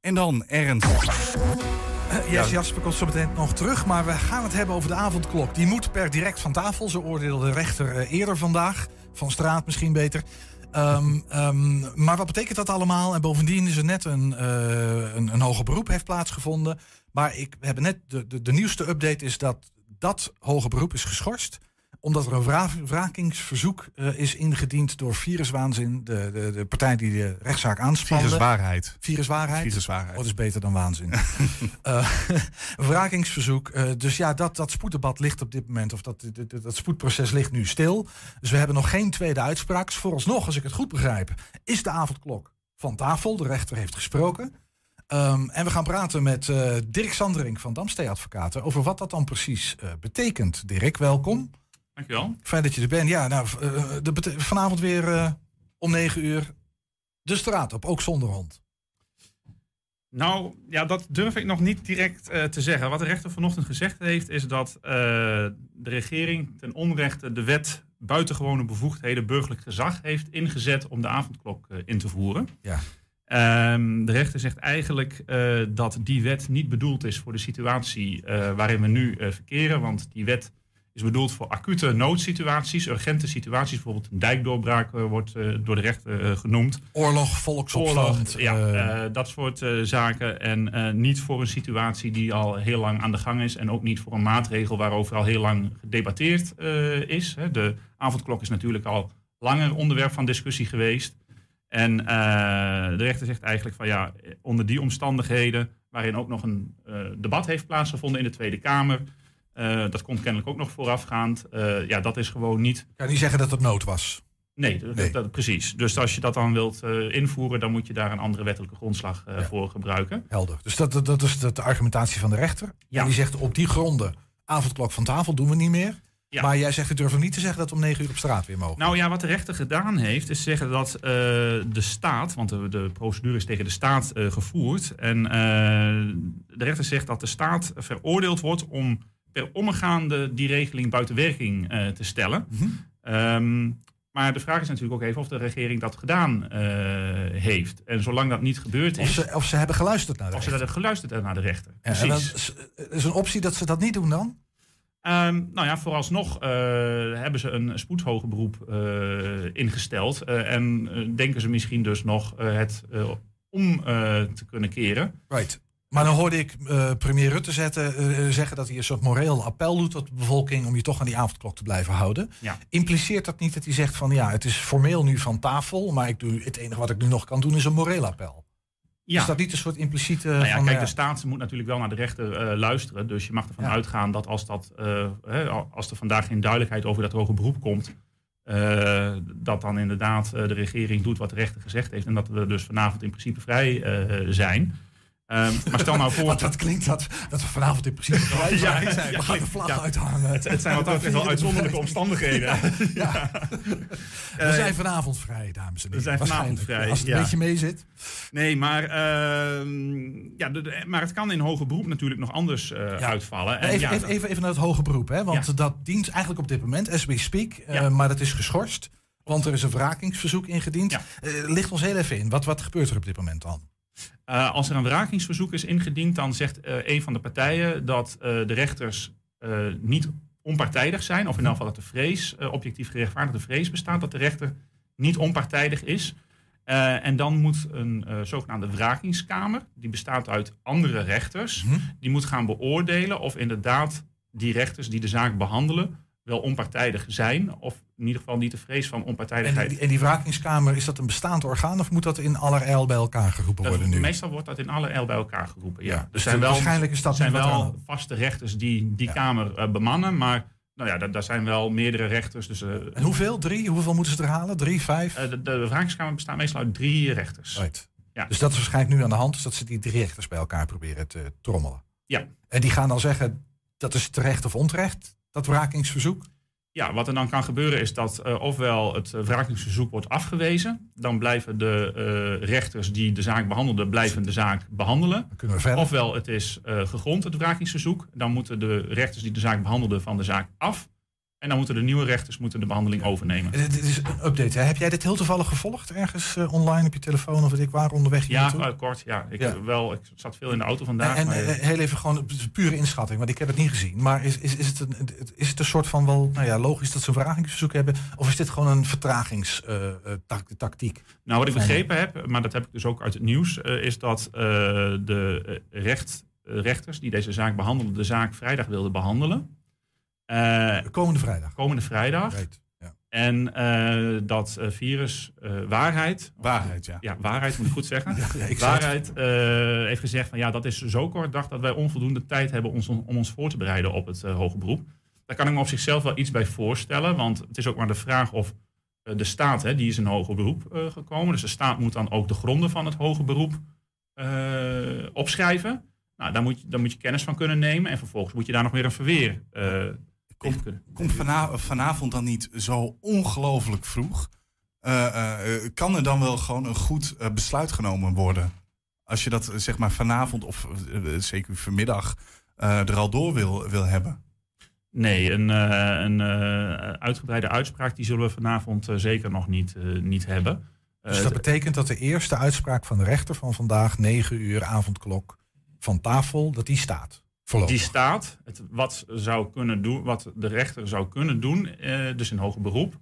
En dan Ernst. Uh, yes, Jasper komt zo meteen nog terug, maar we gaan het hebben over de avondklok. Die moet per direct van tafel, zo oordeelde de rechter eerder vandaag. Van straat misschien beter. Um, um, maar wat betekent dat allemaal? En bovendien is er net een, uh, een, een hoger beroep heeft plaatsgevonden. Maar ik, hebben net de, de, de nieuwste update is dat dat hoger beroep is geschorst omdat er een wrakingsverzoek uh, is ingediend door Viruswaanzin, de, de, de partij die de rechtszaak aanspande. Viruswaarheid. Viruswaarheid. Viruswaarheid. Wat is beter dan waanzin? <laughs> uh, wrakingsverzoek. Uh, dus ja, dat, dat spoeddebat ligt op dit moment, of dat, dat, dat spoedproces ligt nu stil. Dus we hebben nog geen tweede uitspraak. Dus vooralsnog, als ik het goed begrijp, is de avondklok van tafel. De rechter heeft gesproken. Um, en we gaan praten met uh, Dirk Sandering van Damstee Advocaten over wat dat dan precies uh, betekent. Dirk, welkom. Dankjewel. Fijn dat je er bent. Ja, nou, uh, de, vanavond weer om negen uur de straat op, ook zonder hond. Nou, ja, dat durf ik nog niet direct te zeggen. Wat de rechter vanochtend gezegd heeft, is dat de regering ten onrechte de wet buitengewone bevoegdheden burgerlijk gezag heeft ingezet om de avondklok in te voeren. Ja. Um, de rechter zegt eigenlijk uh, dat die wet niet bedoeld is voor de situatie uh, waarin we nu uh, verkeren. Want die wet is bedoeld voor acute noodsituaties, urgente situaties. Bijvoorbeeld een dijkdoorbraak wordt door de rechter genoemd. Oorlog, volksopstand. Oorlog, ja, dat soort zaken. En niet voor een situatie die al heel lang aan de gang is. En ook niet voor een maatregel waarover al heel lang gedebatteerd is. De avondklok is natuurlijk al langer onderwerp van discussie geweest. En de rechter zegt eigenlijk van ja, onder die omstandigheden, waarin ook nog een debat heeft plaatsgevonden in de Tweede Kamer, uh, dat komt kennelijk ook nog voorafgaand, ja, dat is gewoon niet. Kan je niet zeggen dat het nood was? Nee, dat, nee. Dat, precies. Dus als je dat dan wilt invoeren, dan moet je daar een andere wettelijke grondslag ja. voor gebruiken. Helder. Dus dat, dat, is de argumentatie van de rechter. Ja. En die zegt op die gronden, avondklok van tafel doen we niet meer. Ja. Maar jij zegt, ik durf niet te zeggen dat we om negen uur op straat weer mogen. Nou ja, wat de rechter gedaan heeft, is zeggen dat uh, de staat, want de, de, procedure is tegen de staat uh, gevoerd. En uh, de rechter zegt dat de staat veroordeeld wordt om per omgaande die regeling buiten werking te stellen. Mhm. Um, maar de vraag is natuurlijk ook even of de regering dat gedaan heeft. En zolang dat niet gebeurd is. Of ze, of ze hebben geluisterd naar de of rechter. Of ze hebben geluisterd naar de rechter. Ja, Precies. Dan, is een optie dat ze dat niet doen dan? Um, nou ja, vooralsnog uh, hebben ze een spoedhoger beroep uh, ingesteld. Uh, en denken ze misschien dus nog het om eh, te kunnen keren. Right. Maar dan hoorde ik eh, premier Rutte zetten, eh, zeggen dat hij een soort moreel appel doet tot de bevolking om je toch aan die avondklok te blijven houden. Ja. Impliceert dat niet dat hij zegt van ja, het is formeel nu van tafel, maar ik doe, het enige wat ik nu nog kan doen is een moreel appel? Ja. Is dat niet een soort impliciete... Nou ja, van, kijk, ja, de staat moet natuurlijk wel naar de rechter eh, luisteren. Dus je mag ervan Ja. uitgaan dat als, dat, eh, hè, als er vandaag geen duidelijkheid over dat hoge beroep komt, eh, dat dan inderdaad eh, de regering doet wat de rechter gezegd heeft. En dat we dus vanavond in principe vrij eh, zijn. Ehm, maar stel nou voor. Want dat klinkt dat, dat we vanavond in principe <laughs> zijn. Ja, we ja, gaan de vlag ja. uithangen. Het, het zijn wat <laughs> dat wel uitzonderlijke omstandigheden. <laughs> Ja. We Eh, zijn vanavond vrij, dames en heren. We zijn vanavond vrij, Als het een beetje mee zit. Nee, maar, ehm, ja, de- de- maar het kan in hoger beroep natuurlijk nog anders eh, uitvallen. En Even, ja, even, even, even naar het hoge beroep, hè? want dat dient eigenlijk op dit moment, as we speak, eh, maar dat is geschorst. Want er is een wrakingsverzoek ingediend. Licht ons heel even in. Wat, wat gebeurt er op dit moment dan? Eh, als er een wrakingsverzoek is ingediend, dan zegt eh, een van de partijen dat eh, de rechters niet onpartijdig zijn. Of in ieder geval dat de vrees, objectief gerechtvaardigde vrees bestaat, dat de rechter niet onpartijdig is. En dan moet een zogenaamde wrakingskamer, die bestaat uit andere rechters, Mhm. die moet gaan beoordelen of inderdaad die rechters die de zaak behandelen wel onpartijdig zijn. Of in ieder geval niet de vrees van En onpartijdigheid die, en die wrakingskamer, is dat een bestaand orgaan of moet dat in allerijl bij elkaar geroepen worden nu? Meestal wordt dat in alle L bij elkaar geroepen. Ja. Ja, er dus zijn wel, waarschijnlijk is dat zijn wel vaste rechters die die Ja. kamer eh, bemannen. Maar nou ja, daar, daar zijn wel meerdere rechters. Dus, eh, En hoeveel? Drie? Hoeveel moeten ze er halen? Drie, vijf? eh, de, de wrakingskamer bestaat meestal uit drie rechters. Right. Ja. Dus dat is waarschijnlijk nu aan de hand, dus dat ze die drie rechters bij elkaar proberen te trommelen. Ja. En die gaan dan zeggen, dat is terecht of onterecht, dat wrakingsverzoek? Ja, wat er dan kan gebeuren is dat eh, ofwel het uh, wrakingsverzoek wordt afgewezen. Dan blijven de eh, rechters die de zaak behandelden, blijven de zaak behandelen. Dan kunnen we verder. Ofwel het is eh, gegrond, het wrakingsverzoek. Dan moeten de rechters die de zaak behandelden van de zaak af. En dan moeten de nieuwe rechters moeten de behandeling overnemen. Eh, Dit is een update. Hè? Heb jij dit heel toevallig gevolgd ergens eh, online op je telefoon of weet ik waar onderweg Ja, eh, kort. Ja. Ik, Ja. Wel, ik zat veel in de auto vandaag. En, en eh, heel even gewoon pure inschatting, want ik heb het niet gezien. Maar is, is, is, het, een, is het een soort van wel, nou ja, logisch dat ze een wrakingsverzoek hebben? Of is dit gewoon een vertragingstactiek? nou, wat ik begrepen heb, maar dat heb ik dus ook uit het nieuws, eh, is dat eh, de eh, recht, eh, rechters die deze zaak behandelden, de zaak vrijdag wilden behandelen. Eh, Komende vrijdag. komende vrijdag. Right. Ja. En eh, dat eh, virus waarheid. Waarheid, ja. Ja, waarheid moet ik goed zeggen. <laughs> Ja, ja, waarheid heeft gezegd van ja, dat is zo kort dag dat wij onvoldoende tijd hebben ons, om ons voor te bereiden op het hoge beroep. Daar kan ik me op zichzelf wel iets bij voorstellen, want het is ook maar de vraag of de staat, hè, die is in hoger beroep gekomen, dus de staat moet dan ook de gronden van het hoge beroep opschrijven. Nou, daar moet, je, daar moet je kennis van kunnen nemen en vervolgens moet je daar nog weer een verweer eh Komt vana- vanavond dan niet zo ongelooflijk vroeg? Eh, eh, eh, kan er dan wel gewoon een goed besluit genomen worden? Als je dat zeg maar vanavond of zeker vanmiddag eh, er al door wil, wil hebben. Nee, een, eh, een eh, uitgebreide uitspraak die zullen we vanavond zeker nog niet, eh, niet hebben. Dus dat betekent dat de eerste uitspraak van de rechter van vandaag, 9 uur avondklok, van tafel, dat die staat. Voorlopig. Die staat, het, wat, zou kunnen doen, wat de rechter zou kunnen doen, eh, dus in hoger beroep,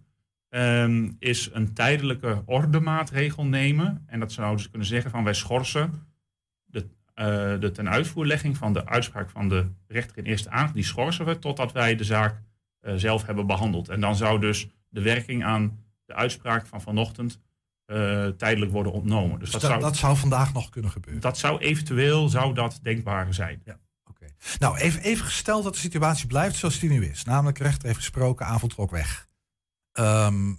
ehm, is een tijdelijke ordemaatregel nemen. En dat zou dus kunnen zeggen van wij schorsen de, eh, de tenuitvoerlegging van de uitspraak van de rechter in eerste aandacht, die schorsen we totdat wij de zaak eh, zelf hebben behandeld. En dan zou dus de werking aan de uitspraak van vanochtend tijdelijk worden ontnomen. Dus Dus dat, dat, zou, dat zou vandaag nog kunnen gebeuren. dat zou eventueel zou dat denkbaar zijn. Nou, even, even gesteld dat de situatie blijft zoals die nu is. Namelijk, rechter heeft gesproken, avondklok weg. Ehm,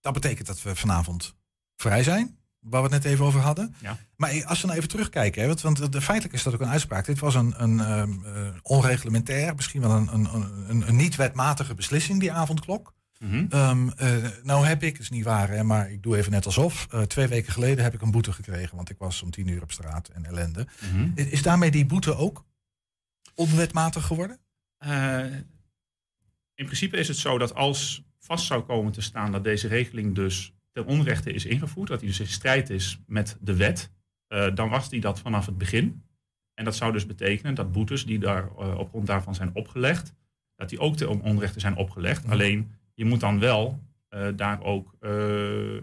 dat betekent dat we vanavond vrij zijn, waar we het net even over hadden. Ja. Maar als we nou even terugkijken, hè, want, want de, feitelijk is dat ook een uitspraak. Dit was een, een ehm, eh, onreglementair, misschien wel een, een, een, een niet wetmatige beslissing, die avondklok. Mhm. Ehm, eh, nou heb ik, het is niet waar, hè, maar ik doe even net alsof. eh, twee weken geleden heb ik een boete gekregen, want ik was om tien uur op straat en ellende. Mhm. Is is daarmee die boete ook onwetmatig geworden? Eh, in principe is het zo dat als vast zou komen te staan dat deze regeling dus ten onrechte is ingevoerd, dat die dus in strijd is met de wet, dan was die dat vanaf het begin. En dat zou dus betekenen dat boetes die daar op grond daarvan zijn opgelegd, dat die ook ten onrechte zijn opgelegd. Mhm. Alleen je moet dan wel eh, daar ook eh,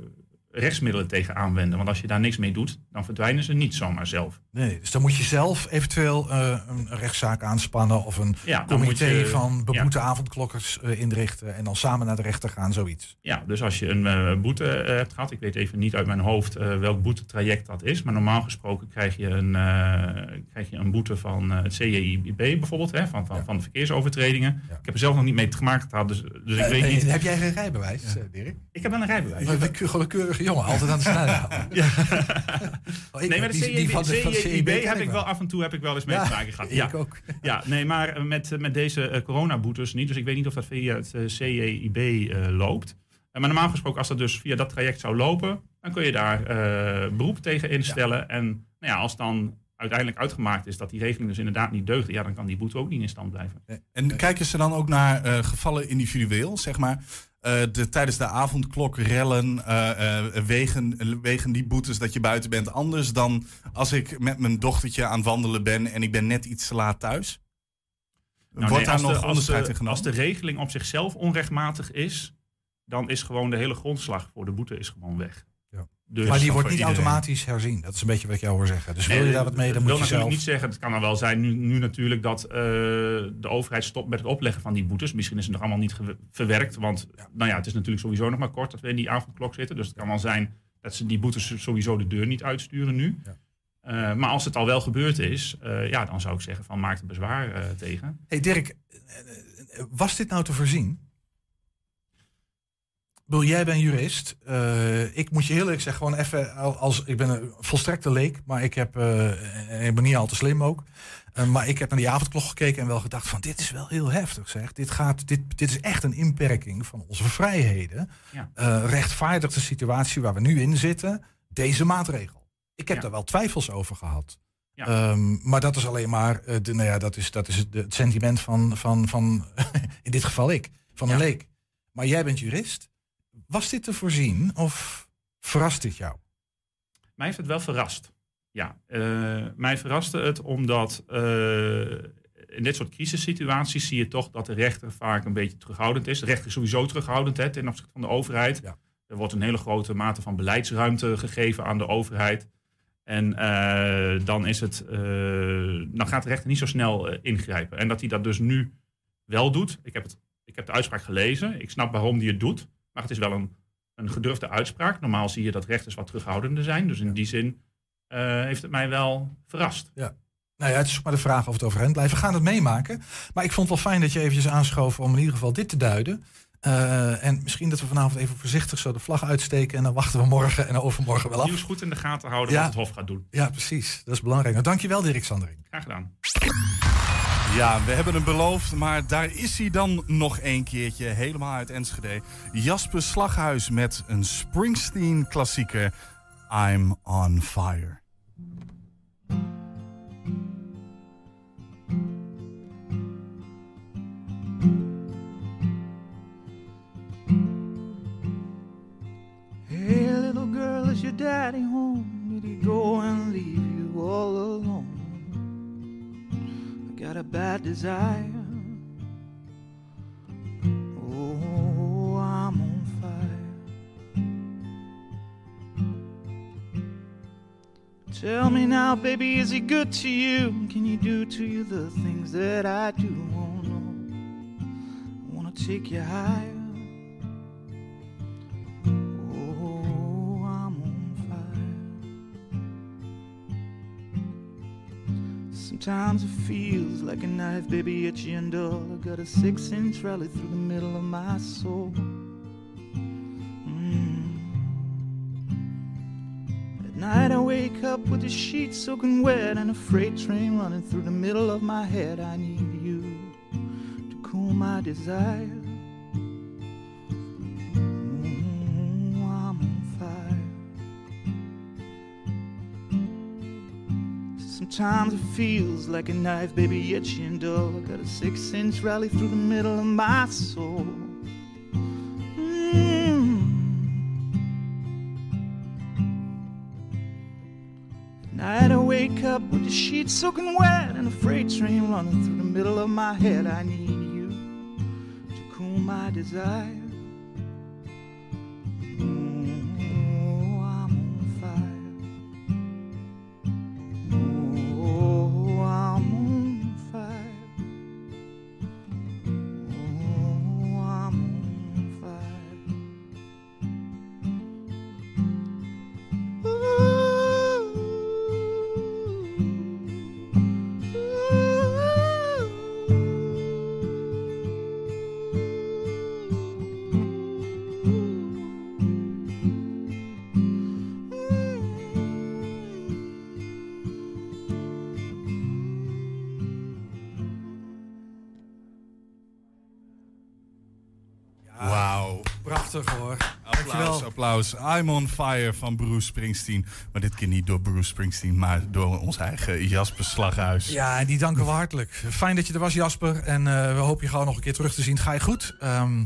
rechtsmiddelen tegen aanwenden. Want als je daar niks mee doet, dan verdwijnen ze niet zomaar zelf. Nee, dus dan moet je zelf eventueel eh, een rechtszaak aanspannen of een Ja, comité je- van beboete ja. avondklokkers eh, inrichten en dan samen naar de rechter gaan, zoiets. Ja, dus als je een eh, boete hebt gehad, ik weet even niet uit mijn hoofd welk boetetraject dat is, maar normaal gesproken krijg je een, krijg je een boete van het CJIB bijvoorbeeld, hè, van, van, van de verkeersovertredingen. Ik heb er zelf nog niet mee te maken gehad, dus, dus ik weet niet. Heb jij geen rijbewijs, Dirk? Ik heb wel een rijbewijs. Maar we- Gewoon jongen, altijd aan de snelheid. <laughs> Ja. Oh, ik nee, maar de ken heb ik wel. af en toe heb ik wel eens mee Ja, te maken gehad. <laughs> ik ook. Ja, nee, maar eh, met, met deze eh, coronaboetes niet. Dus ik weet niet of dat via het eh, CJIB eh, loopt. Eh, maar normaal gesproken, als dat dus via dat traject zou lopen, dan kun je daar eh, beroep tegen instellen. En nou ja, als dan uiteindelijk uitgemaakt is dat die regeling dus inderdaad niet deugde, ja, dan kan die boete ook niet in stand blijven. En kijken ze dan ook naar eh, gevallen individueel, zeg maar? Eh, de, tijdens de avondklok rellen, eh, eh, wegen, wegen die boetes dat je buiten bent anders dan als ik met mijn dochtertje aan het wandelen ben en ik ben net iets te laat thuis? Nou, Wordt nee, daar nog de- onderscheid de- in genomen? Als de regeling op zichzelf onrechtmatig is, dan is gewoon de hele grondslag voor de boete is gewoon weg. Dus maar die wordt niet iedereen. automatisch herzien. Dat is een beetje wat ik jou hoor zeggen. Dus Nee, wil je daar wat mee, dan dat moet wil je natuurlijk zelf... niet zeggen. Het kan dan wel zijn nu, nu natuurlijk dat eh, de overheid stopt met het opleggen van die boetes. Misschien is het nog allemaal niet verwerkt. Want nou ja, het is natuurlijk sowieso nog maar kort dat we in die avondklok zitten. Dus het kan wel zijn dat ze die boetes sowieso de deur niet uitsturen nu. Eh, maar als het al wel gebeurd is, eh, ja, dan zou ik zeggen van maak er bezwaar tegen. Hey Dirk, was dit nou te voorzien? Jij bent jurist. Eh, ik moet je heel eerlijk zeggen, gewoon even al- als ik ben een volstrekte leek, maar ik heb, eh, ik ben niet al te slim ook. Eh, maar ik heb naar die avondklok gekeken en wel gedacht van dit is wel heel heftig zeg. Dit, gaat, dit, dit is echt een inperking van onze vrijheden. Ja. Rechtvaardigt de situatie waar we nu in zitten, deze maatregel. Ik heb Ja. daar wel twijfels over gehad. Ja. Ehm, maar dat is alleen maar, de, nou ja, dat is, dat is het, het sentiment van, van, van <laughs> in dit geval ik, van een leek. Maar jij bent jurist. Was dit te voorzien of verrast dit jou? Mij heeft het wel verrast. Ja, eh, mij verraste het omdat eh, in dit soort crisissituaties zie je toch dat de rechter vaak een beetje terughoudend is. De rechter is sowieso terughoudend hè, ten opzichte van de overheid. Er wordt een hele grote mate van beleidsruimte gegeven aan de overheid. En eh, dan, is het, dan gaat de rechter niet zo snel ingrijpen. En dat hij dat dus nu wel doet. Ik heb, het, ik heb de uitspraak gelezen. Ik snap waarom hij het doet. Maar het is wel een, een gedurfde uitspraak. Normaal zie je dat rechters wat terughoudender zijn. Dus in die zin eh, heeft het mij wel verrast. Ja. Nou ja, het is maar de vraag of het overeind blijft. We gaan het meemaken. Maar ik vond het wel fijn dat je eventjes aanschoof om in ieder geval dit te duiden. Eh, en misschien dat we vanavond even voorzichtig zo de vlag uitsteken. En dan wachten we morgen en overmorgen wel af. Nieuws goed in de gaten houden Ja. wat het Hof gaat doen. Ja, precies. Dat is belangrijk. Nou, dankjewel Dirk Sandering. Graag gedaan. Ja, we hebben hem beloofd, maar daar is hij dan nog een keertje, helemaal uit Enschede. Jasper Slaghuis met een Springsteen-klassieker, I'm on Fire. Hey, little girl, is your daddy home? Did he go and leave you all alone? Got a bad desire. Oh, I'm on fire. Tell me now, baby, is he good to you? Can he do to you the things that I do? Oh, no. I wanna take you higher. Sometimes it feels like a knife, baby, itchy and dull. I got a six inch rally through the middle of my soul. Mm. At night I wake up with the sheets soaking wet and a freight train running through the middle of my head. I need you to cool my desire. Sometimes it feels like a knife, baby, itching. I got a six inch rally through the middle of my soul. Mm. Night I wake up with the sheets soaking wet and a freight train running through the middle of my head. I need you to cool my desire. Oh, Applaus. I'm on fire van Bruce Springsteen. Maar dit keer niet door Bruce Springsteen, maar door ons eigen Jasper Slaghuis. Ja, en die danken we hartelijk. Fijn dat je er was, Jasper. En eh, we hopen je gewoon nog een keer terug te zien. Ga je goed? Ehm,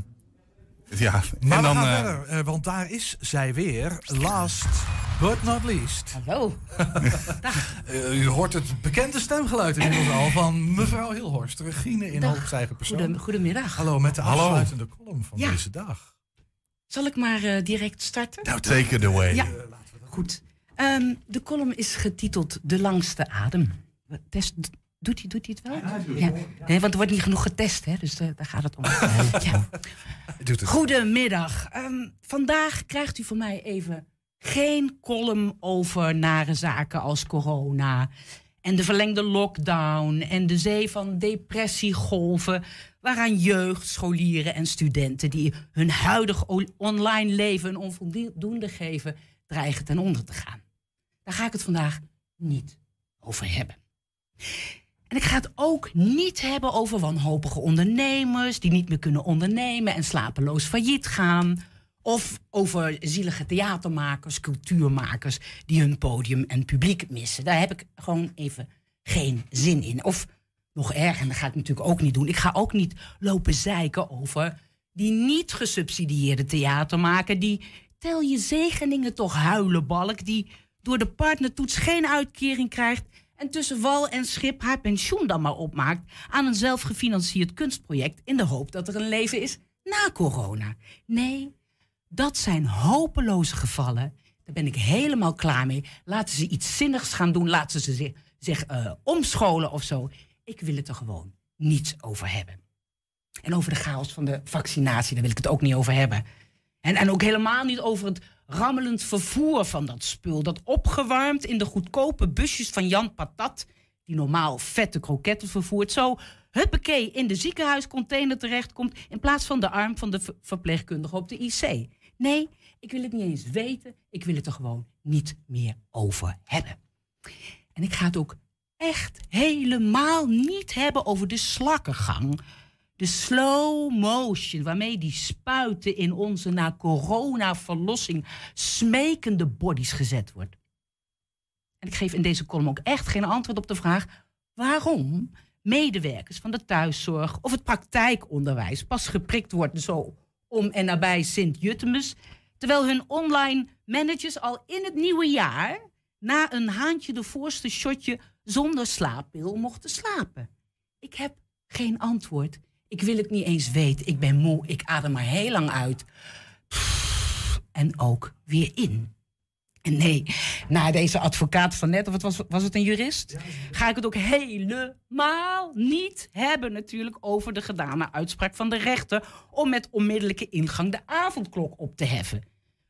Ja, maar en dan... we gaan eh, verder, eh, want daar is zij weer. Last but not least. Hallo. <laughs> U hoort het bekende stemgeluid inmiddels al van mevrouw Hilhorst. Regine in Dag. hoogsteigen persoon. Goedem- goedemiddag. Hallo, met de Hallo. afsluitende column van Ja. deze dag. Zal ik maar eh, direct starten? nou, take it away. Ja, goed. Ehm, de column is getiteld De langste adem. Test, doet hij doet hij het wel? Ja. Nee, want er wordt niet genoeg getest, hè? dus eh, daar gaat het om. <laughs> ja. Doet het. Goedemiddag. Ehm, vandaag krijgt u van mij even geen column over nare zaken als corona. En de verlengde lockdown en de zee van depressiegolven. Waaraan jeugd, scholieren en studenten die hun huidig online leven een onvoldoende geven, dreigen ten onder te gaan. Daar ga ik het vandaag niet over hebben. En ik ga het ook niet hebben over wanhopige ondernemers die niet meer kunnen ondernemen en slapeloos failliet gaan. Of over zielige theatermakers, cultuurmakers die hun podium en publiek missen. Daar heb ik gewoon even geen zin in. Of nog erger, en dat ga ik natuurlijk ook niet doen. Ik ga ook niet lopen zeiken over die niet gesubsidieerde theatermaker. Die tel je zegeningen toch huilenbalk. Die door de partnertoets geen uitkering krijgt. En tussen wal en schip haar pensioen dan maar opmaakt aan een zelfgefinancierd kunstproject. In de hoop dat er een leven is na corona. Nee, dat zijn hopeloze gevallen. Daar ben ik helemaal klaar mee. Laten ze iets zinnigs gaan doen. Laten ze zich, zich eh, omscholen of zo. Ik wil het er gewoon niet over hebben. En over de chaos van de vaccinatie, daar wil ik het ook niet over hebben. En, en ook helemaal niet over het rammelend vervoer van dat spul. Dat opgewarmd in de goedkope busjes van Jan Patat, die normaal vette kroketten vervoert, zo huppakee in de ziekenhuiscontainer terechtkomt. in plaats van de arm van de ver- verpleegkundige op de IC. Nee, ik wil het niet eens weten. Ik wil het er gewoon niet meer over hebben. En ik ga het ook echt helemaal niet hebben over de slakkengang. De slow motion waarmee die spuiten in onze na corona-verlossing smekende bodies gezet wordt. En ik geef in deze column ook echt geen antwoord op de vraag waarom medewerkers van de thuiszorg of het praktijkonderwijs pas geprikt worden zo om en nabij Sint-Jutemus, terwijl hun online managers al in het nieuwe jaar na een haantje de voorste shotje zonder slaappil mochten slapen. Ik heb geen antwoord. Ik wil het niet eens weten. Ik ben moe. Ik adem maar heel lang uit. En ook weer in. En nee, na deze advocaat van net, of het was, was het een jurist? Ga ik het ook helemaal niet hebben natuurlijk over de gedane uitspraak van de rechter om met onmiddellijke ingang de avondklok op te heffen.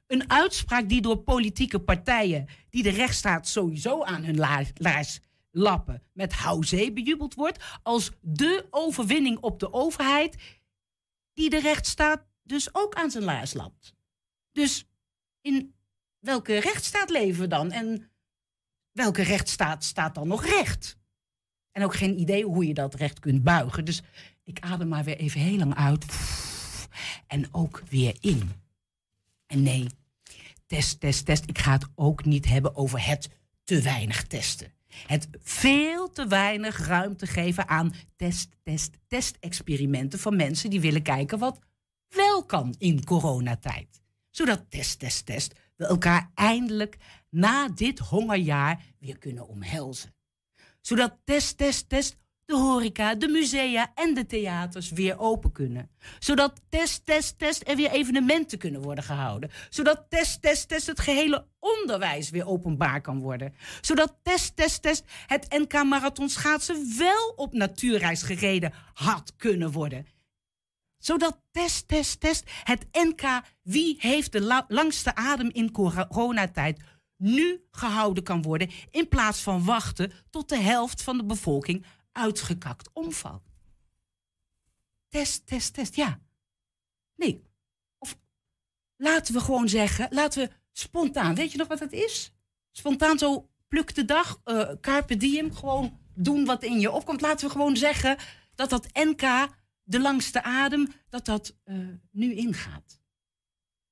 Een uitspraak die door politieke partijen die de rechtsstaat sowieso aan hun la- laars lappen met houzee bejubeld wordt als de overwinning op de overheid die de rechtsstaat dus ook aan zijn laars lapt. Dus in welke rechtsstaat leven we dan? En welke rechtsstaat staat dan nog recht? En ook geen idee hoe je dat recht kunt buigen. Dus ik adem maar weer even heel lang uit. En ook weer in. En nee, test, test, test. Ik ga het ook niet hebben over het te weinig testen. Het veel te weinig ruimte geven aan test, test, test-experimenten van mensen die willen kijken wat wel kan in coronatijd. Zodat test, test, test we elkaar eindelijk na dit hongerjaar weer kunnen omhelzen. Zodat test, test, test de horeca, de musea en de theaters weer open kunnen. Zodat test, test, test er weer evenementen kunnen worden gehouden. Zodat test, test, test het gehele onderwijs weer openbaar kan worden. Zodat test, test, test het NK Marathon schaatsen wel op natuurreis gereden had kunnen worden. Zodat test, test, test het NK wie heeft de la- langste adem in coronatijd nu gehouden kan worden in plaats van wachten tot de helft van de bevolking uitgekakt omvalt. Test, test, test, ja. Nee. Of laten we gewoon zeggen, laten we spontaan, weet je nog wat het is? Spontaan zo pluk de dag, eh, carpe diem, gewoon doen wat in je opkomt. Laten we gewoon zeggen dat dat NK, de langste adem, dat dat eh, nu ingaat.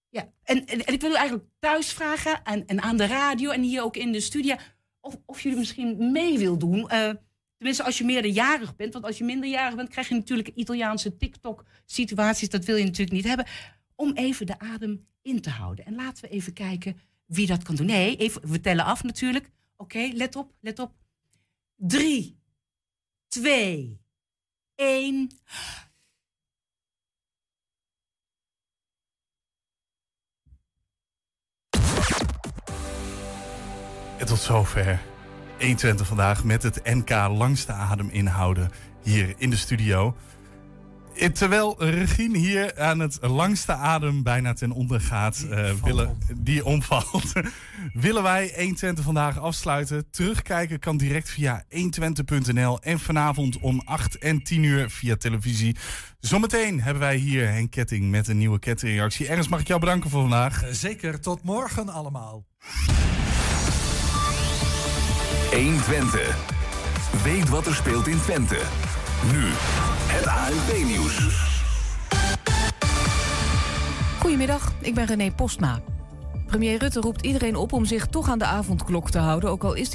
Ja, en, en, ik wil u eigenlijk thuis vragen en, en aan de radio en hier ook in de studio... of, of jullie misschien mee wil doen. Eh, tenminste, als je meerderjarig bent. Want als je minderjarig bent, krijg je natuurlijk Italiaanse TikTok-situaties. Dat wil je natuurlijk niet hebben. Om even de adem in te houden. En laten we even kijken wie dat kan doen. Nee, even, we tellen af natuurlijk. Oké, let op, let op. Drie, twee, één... En tot zover 120 vandaag met het NK langste adem inhouden hier in de studio. Eh, Terwijl Regine hier aan het langste adem bijna ten onder gaat, eh, willen, die omvalt, <laughs> willen wij 120 vandaag afsluiten. Terugkijken kan direct via 120.nl en vanavond om 8 en 10 uur via televisie. Zometeen hebben wij hier Henk Ketting met een nieuwe kettingreactie. Ernst, mag ik jou bedanken voor vandaag? Eh, Zeker, tot morgen allemaal. 120. Weet wat er speelt in Twente. Nu het ANP-nieuws. Goedemiddag, ik ben René Postma. Premier Rutte roept iedereen op om zich toch aan de avondklok te houden, ook al is